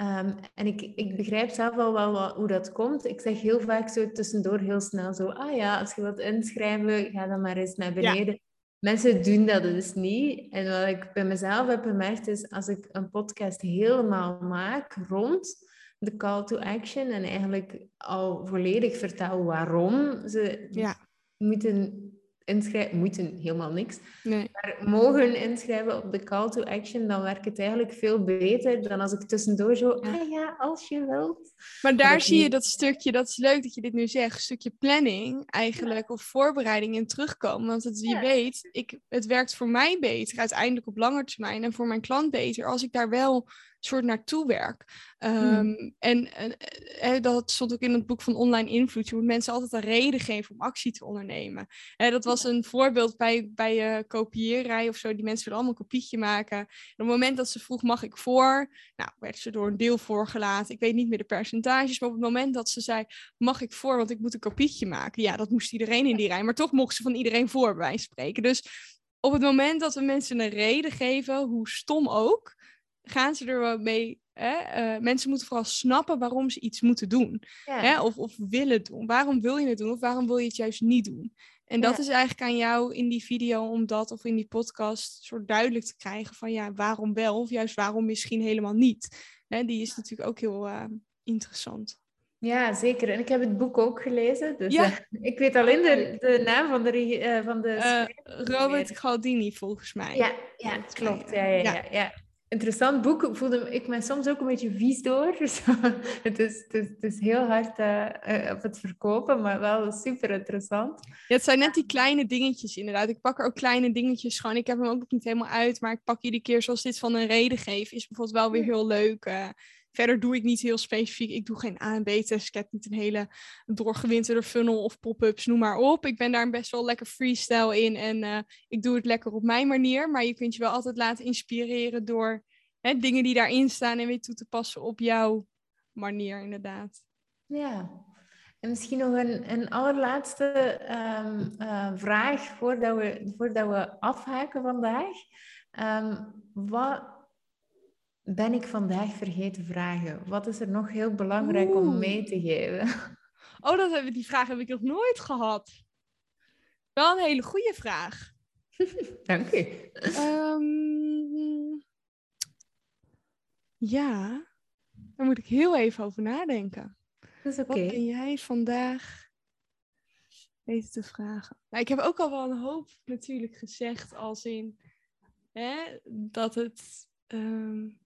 Um, en ik, ik begrijp zelf wel, wel wat, hoe dat komt. Ik zeg heel vaak zo tussendoor heel snel zo... Ah ja, als je wilt inschrijven, ga dan maar eens naar beneden. Mensen doen dat dus niet. En wat ik bij mezelf heb gemerkt is... Als ik een podcast helemaal maak rond de call to action... En eigenlijk al volledig vertel waarom ze ja. moeten inschrijven, moeten helemaal niks. Nee. Maar mogen inschrijven op de call to action, dan werkt het eigenlijk veel beter dan als ik tussendoor zo, ah ja, als je wilt. Maar daar zie je dat stukje, dat is leuk dat je dit nu zegt, stukje planning eigenlijk, of voorbereiding in terugkomen. Want het, je weet, ik, het werkt voor mij beter, uiteindelijk op lange termijn, en voor mijn klant beter, als ik daar wel soort naartoe werk. Um, En uh, dat stond ook in het boek van online invloed. Je moet mensen altijd een reden geven om actie te ondernemen. Dat was een voorbeeld bij, bij je uh, kopieerrij of zo. Die mensen willen allemaal een kopietje maken. En op het moment dat ze vroeg, mag ik voor? Nou, werd ze door een deel voorgelaten. Ik weet niet meer de percentages. Maar op het moment dat ze zei, mag ik voor? Want ik moet een kopietje maken. Ja, dat moest iedereen in die rij. Maar toch mocht ze van iedereen voor bij spreken. Dus op het moment dat we mensen een reden geven, hoe stom ook gaan ze er wel mee. Hè? Uh, mensen moeten vooral snappen waarom ze iets moeten doen. Hè? Of, of willen doen. Waarom wil je het doen of waarom wil je het juist niet doen? En dat is eigenlijk aan jou in die video om dat of in die podcast soort duidelijk te krijgen van ja, waarom wel of juist waarom misschien helemaal niet. Hè? Die is natuurlijk ook heel uh, interessant. Ja, zeker. En ik heb het boek ook gelezen. Dus ja. uh, ik weet alleen de, de naam van de, uh, van de Robert Galdini, volgens mij. Ja, ja klopt. Ja, ja, ja. ja interessant boek. Voelde ik me soms ook een beetje vies door. het, is, het, is, het is heel hard uh, op het verkopen, maar wel super interessant. Ja, het zijn net die kleine dingetjes inderdaad. Ik pak er ook kleine dingetjes gewoon. Ik heb hem ook nog niet helemaal uit, maar ik pak iedere keer zoals dit van een reden geven. Is bijvoorbeeld wel weer heel leuk. Uh, Verder doe ik niet heel specifiek. Ik doe geen A en B-test. Ik heb niet een hele doorgewinterde funnel of pop-ups, noem maar op. Ik ben daar best wel lekker freestyle in en uh, ik doe het lekker op mijn manier. Maar je kunt je wel altijd laten inspireren door hè, dingen die daarin staan en weer toe te passen op jouw manier, inderdaad. Ja, en misschien nog een, een allerlaatste um, uh, vraag voordat we, voordat we afhaken vandaag. Um, wat ben ik vandaag vergeten vragen? Wat is er nog heel belangrijk om mee te geven? Oh, dat hebben, die vraag heb ik nog nooit gehad. Wel een hele goede vraag. Dank je. Um, ja, daar moet ik heel even over nadenken. Dat is oké. Wat ben jij vandaag weten te vragen? Nou, ik heb ook al wel een hoop natuurlijk gezegd als in hè, dat het... Um,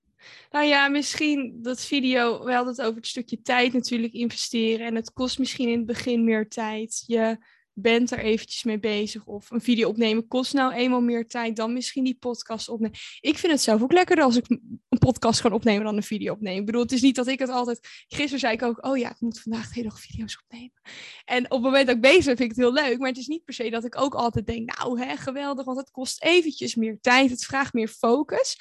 nou ja, misschien dat video, we hadden het over het stukje tijd natuurlijk investeren. En het kost misschien in het begin meer tijd. Je bent er eventjes mee bezig. Of een video opnemen kost nou eenmaal meer tijd dan misschien die podcast opnemen. Ik vind het zelf ook lekkerder als ik podcast kan opnemen dan een video opnemen. Ik bedoel, het is niet dat ik het altijd... Gisteren zei ik ook, oh ja, ik moet vandaag de hele dag video's opnemen. En op het moment dat ik bezig ben, vind ik het heel leuk. Maar het is niet per se dat ik ook altijd denk, nou hè, geweldig, want het kost eventjes meer tijd. Het vraagt meer focus.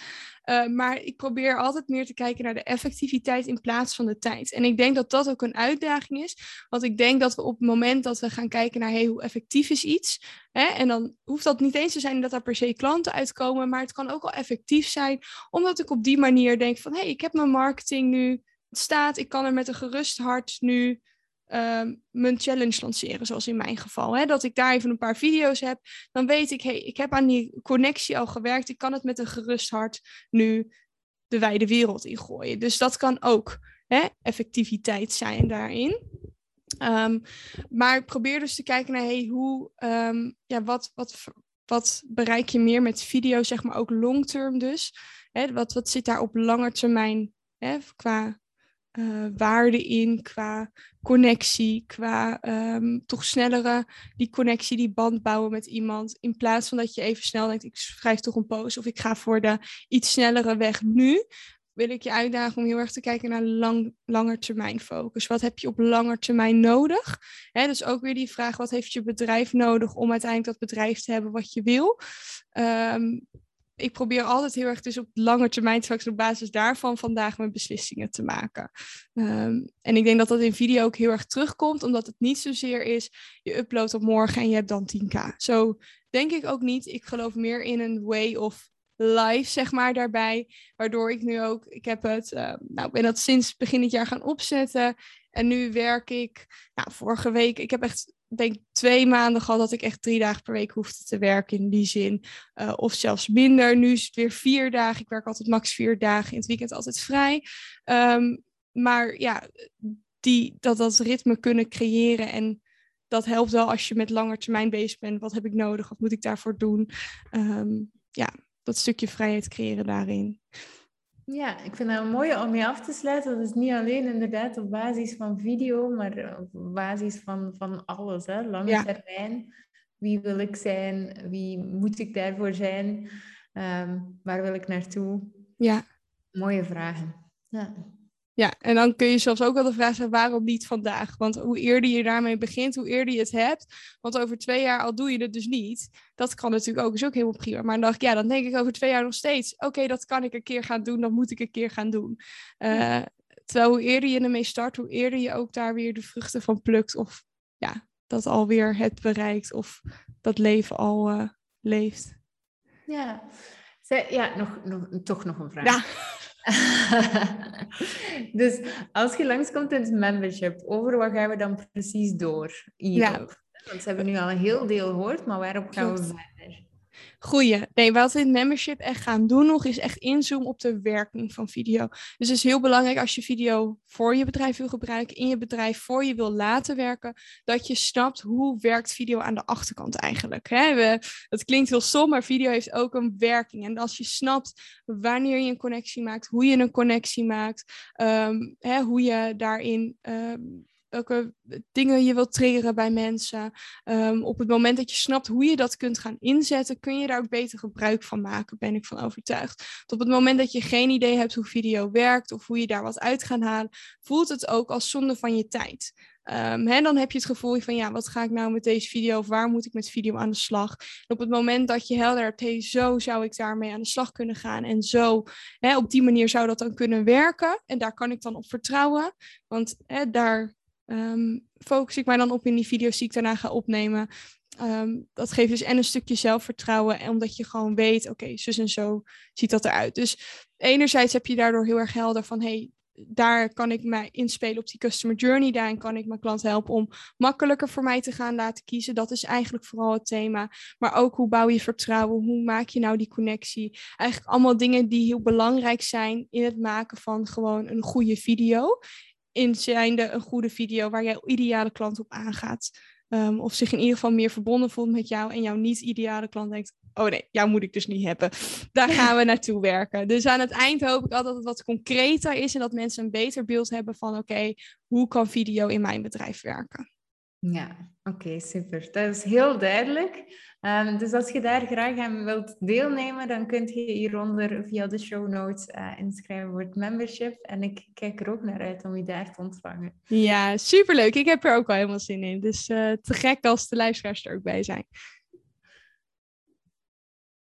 Uh, maar ik probeer altijd meer te kijken naar de effectiviteit in plaats van de tijd. En ik denk dat dat ook een uitdaging is. Want ik denk dat we op het moment dat we gaan kijken naar hey, hoe effectief is iets. Hè, en dan hoeft dat niet eens te zijn dat er per se klanten uitkomen. Maar het kan ook wel effectief zijn. Omdat ik op die manier denk van hé, hey, ik heb mijn marketing nu. Het staat, ik kan er met een gerust hart nu Ehm, mijn challenge lanceren, zoals in mijn geval. Hè? Dat ik daar even een paar video's heb. Dan weet ik, hey, ik heb aan die connectie al gewerkt. Ik kan het met een gerust hart nu de wijde wereld ingooien. Dus dat kan ook hè, effectiviteit zijn daarin. Um, maar probeer dus te kijken naar hey, hoe, um, ja, wat, wat, wat bereik je meer met video, zeg maar ook long term dus. Hè? Wat, wat zit daar op lange termijn hè, qua uh, waarde in qua connectie, qua um, toch snellere die connectie, die band bouwen met iemand. In plaats van dat je even snel denkt, ik schrijf toch een post of ik ga voor de iets snellere weg nu. Wil ik je uitdagen om heel erg te kijken naar lang, langetermijn focus. Wat heb je op langer termijn nodig? Hè, dus ook weer die vraag, wat heeft je bedrijf nodig om uiteindelijk dat bedrijf te hebben wat je wil? Um, ik probeer altijd heel erg dus op lange termijn straks op basis daarvan vandaag mijn beslissingen te maken. Ehm, en ik denk dat dat in video ook heel erg terugkomt, omdat het niet zozeer is, je uploadt op morgen en je hebt dan 10k. Zo denk ik ook niet. Ik geloof meer in een way of life, zeg maar, daarbij. Waardoor ik nu ook, ik heb het, uh, nou, ben dat sinds begin dit jaar gaan opzetten. En nu werk ik, nou, vorige week, ik heb echt denk twee maanden gehad dat ik echt drie dagen per week hoefde te werken in die zin. Uh, of zelfs minder. Nu is het weer vier dagen. Ik werk altijd max vier dagen. In het weekend altijd vrij. Um, maar ja, die, dat, dat ritme kunnen creëren. En dat helpt wel als je met langer termijn bezig bent. Wat heb ik nodig? Wat moet ik daarvoor doen? Um, ja, dat stukje vrijheid creëren daarin. Ja, ik vind dat een mooie om mee af te sluiten. Dat is niet alleen inderdaad op basis van video, maar op basis van, van alles. Hè? Lange termijn. Wie wil ik zijn? Wie moet ik daarvoor zijn? Um, waar wil ik naartoe? Ja. Mooie vragen. Ja. Ja, en dan kun je zelfs ook wel de vraag stellen, waarom niet vandaag? Want hoe eerder je daarmee begint, hoe eerder je het hebt. Want over twee jaar al doe je het dus niet. Dat kan natuurlijk ook, is ook helemaal prima. Maar dan dacht ik, ja, dan denk ik over twee jaar nog steeds. Oké, dat kan ik een keer gaan doen, dat moet ik een keer gaan doen. Uh, terwijl hoe eerder je ermee start, hoe eerder je ook daar weer de vruchten van plukt. Of ja, dat alweer het bereikt of dat leven al uh, leeft. Ja, ja nog, nog, toch nog een vraag. Ja. dus als je langskomt in het membership, over wat gaan we dan precies door? Ja. Want ze hebben nu al een heel deel gehoord, maar waarop gaan we verder? Goeie. Nee, wat we in membership echt gaan doen nog, is echt inzoomen op de werking van video. Dus het is heel belangrijk als je video voor je bedrijf wil gebruiken, in je bedrijf voor je wil laten werken, dat je snapt hoe werkt video aan de achterkant eigenlijk. Hè? We, het klinkt heel stom, maar video heeft ook een werking. En als je snapt wanneer je een connectie maakt, hoe je een connectie maakt, hè, hoe je daarin um, welke dingen je wilt triggeren bij mensen. Um, op het moment dat je snapt hoe je dat kunt gaan inzetten, kun je daar ook beter gebruik van maken, ben ik van overtuigd. op het moment dat je geen idee hebt hoe video werkt of hoe je daar wat uit gaat halen, voelt het ook als zonde van je tijd. Um, dan heb je het gevoel van, ja, wat ga ik nou met deze video of waar moet ik met video aan de slag? Op het moment dat je helder hebt, hey, zo zou ik daarmee aan de slag kunnen gaan en zo, hè, op die manier zou dat dan kunnen werken en daar kan ik dan op vertrouwen, want hè, daar um, focus ik mij dan op in die video's die ik daarna ga opnemen. Um, dat geeft dus en een stukje zelfvertrouwen, en omdat je gewoon weet, oké, zus en zo ziet dat eruit. Dus enerzijds heb je daardoor heel erg helder van, hey, daar kan ik mij inspelen op die customer journey. Daarin kan ik mijn klant helpen om makkelijker voor mij te gaan laten kiezen. Dat is eigenlijk vooral het thema. Maar ook hoe bouw je vertrouwen? Hoe maak je nou die connectie? Eigenlijk allemaal dingen die heel belangrijk zijn in het maken van gewoon een goede video in zijnde een goede video waar jij ideale klant op aangaat. Um, of zich in ieder geval meer verbonden voelt met jou en jouw niet-ideale klant denkt, oh nee, jou moet ik dus niet hebben. Daar gaan we naartoe werken. Dus aan het eind hoop ik altijd dat het wat concreter is en dat mensen een beter beeld hebben van, oké, hoe kan video in mijn bedrijf werken? Ja, oké, super. Dat is heel duidelijk. Um, dus als je daar graag aan wilt deelnemen, dan kunt je hieronder via de show notes uh, inschrijven voor het membership. En ik kijk er ook naar uit om je daar te ontvangen. Ja, superleuk. Ik heb er ook wel helemaal zin in. Dus uh, te gek als de luisteraars er ook bij zijn.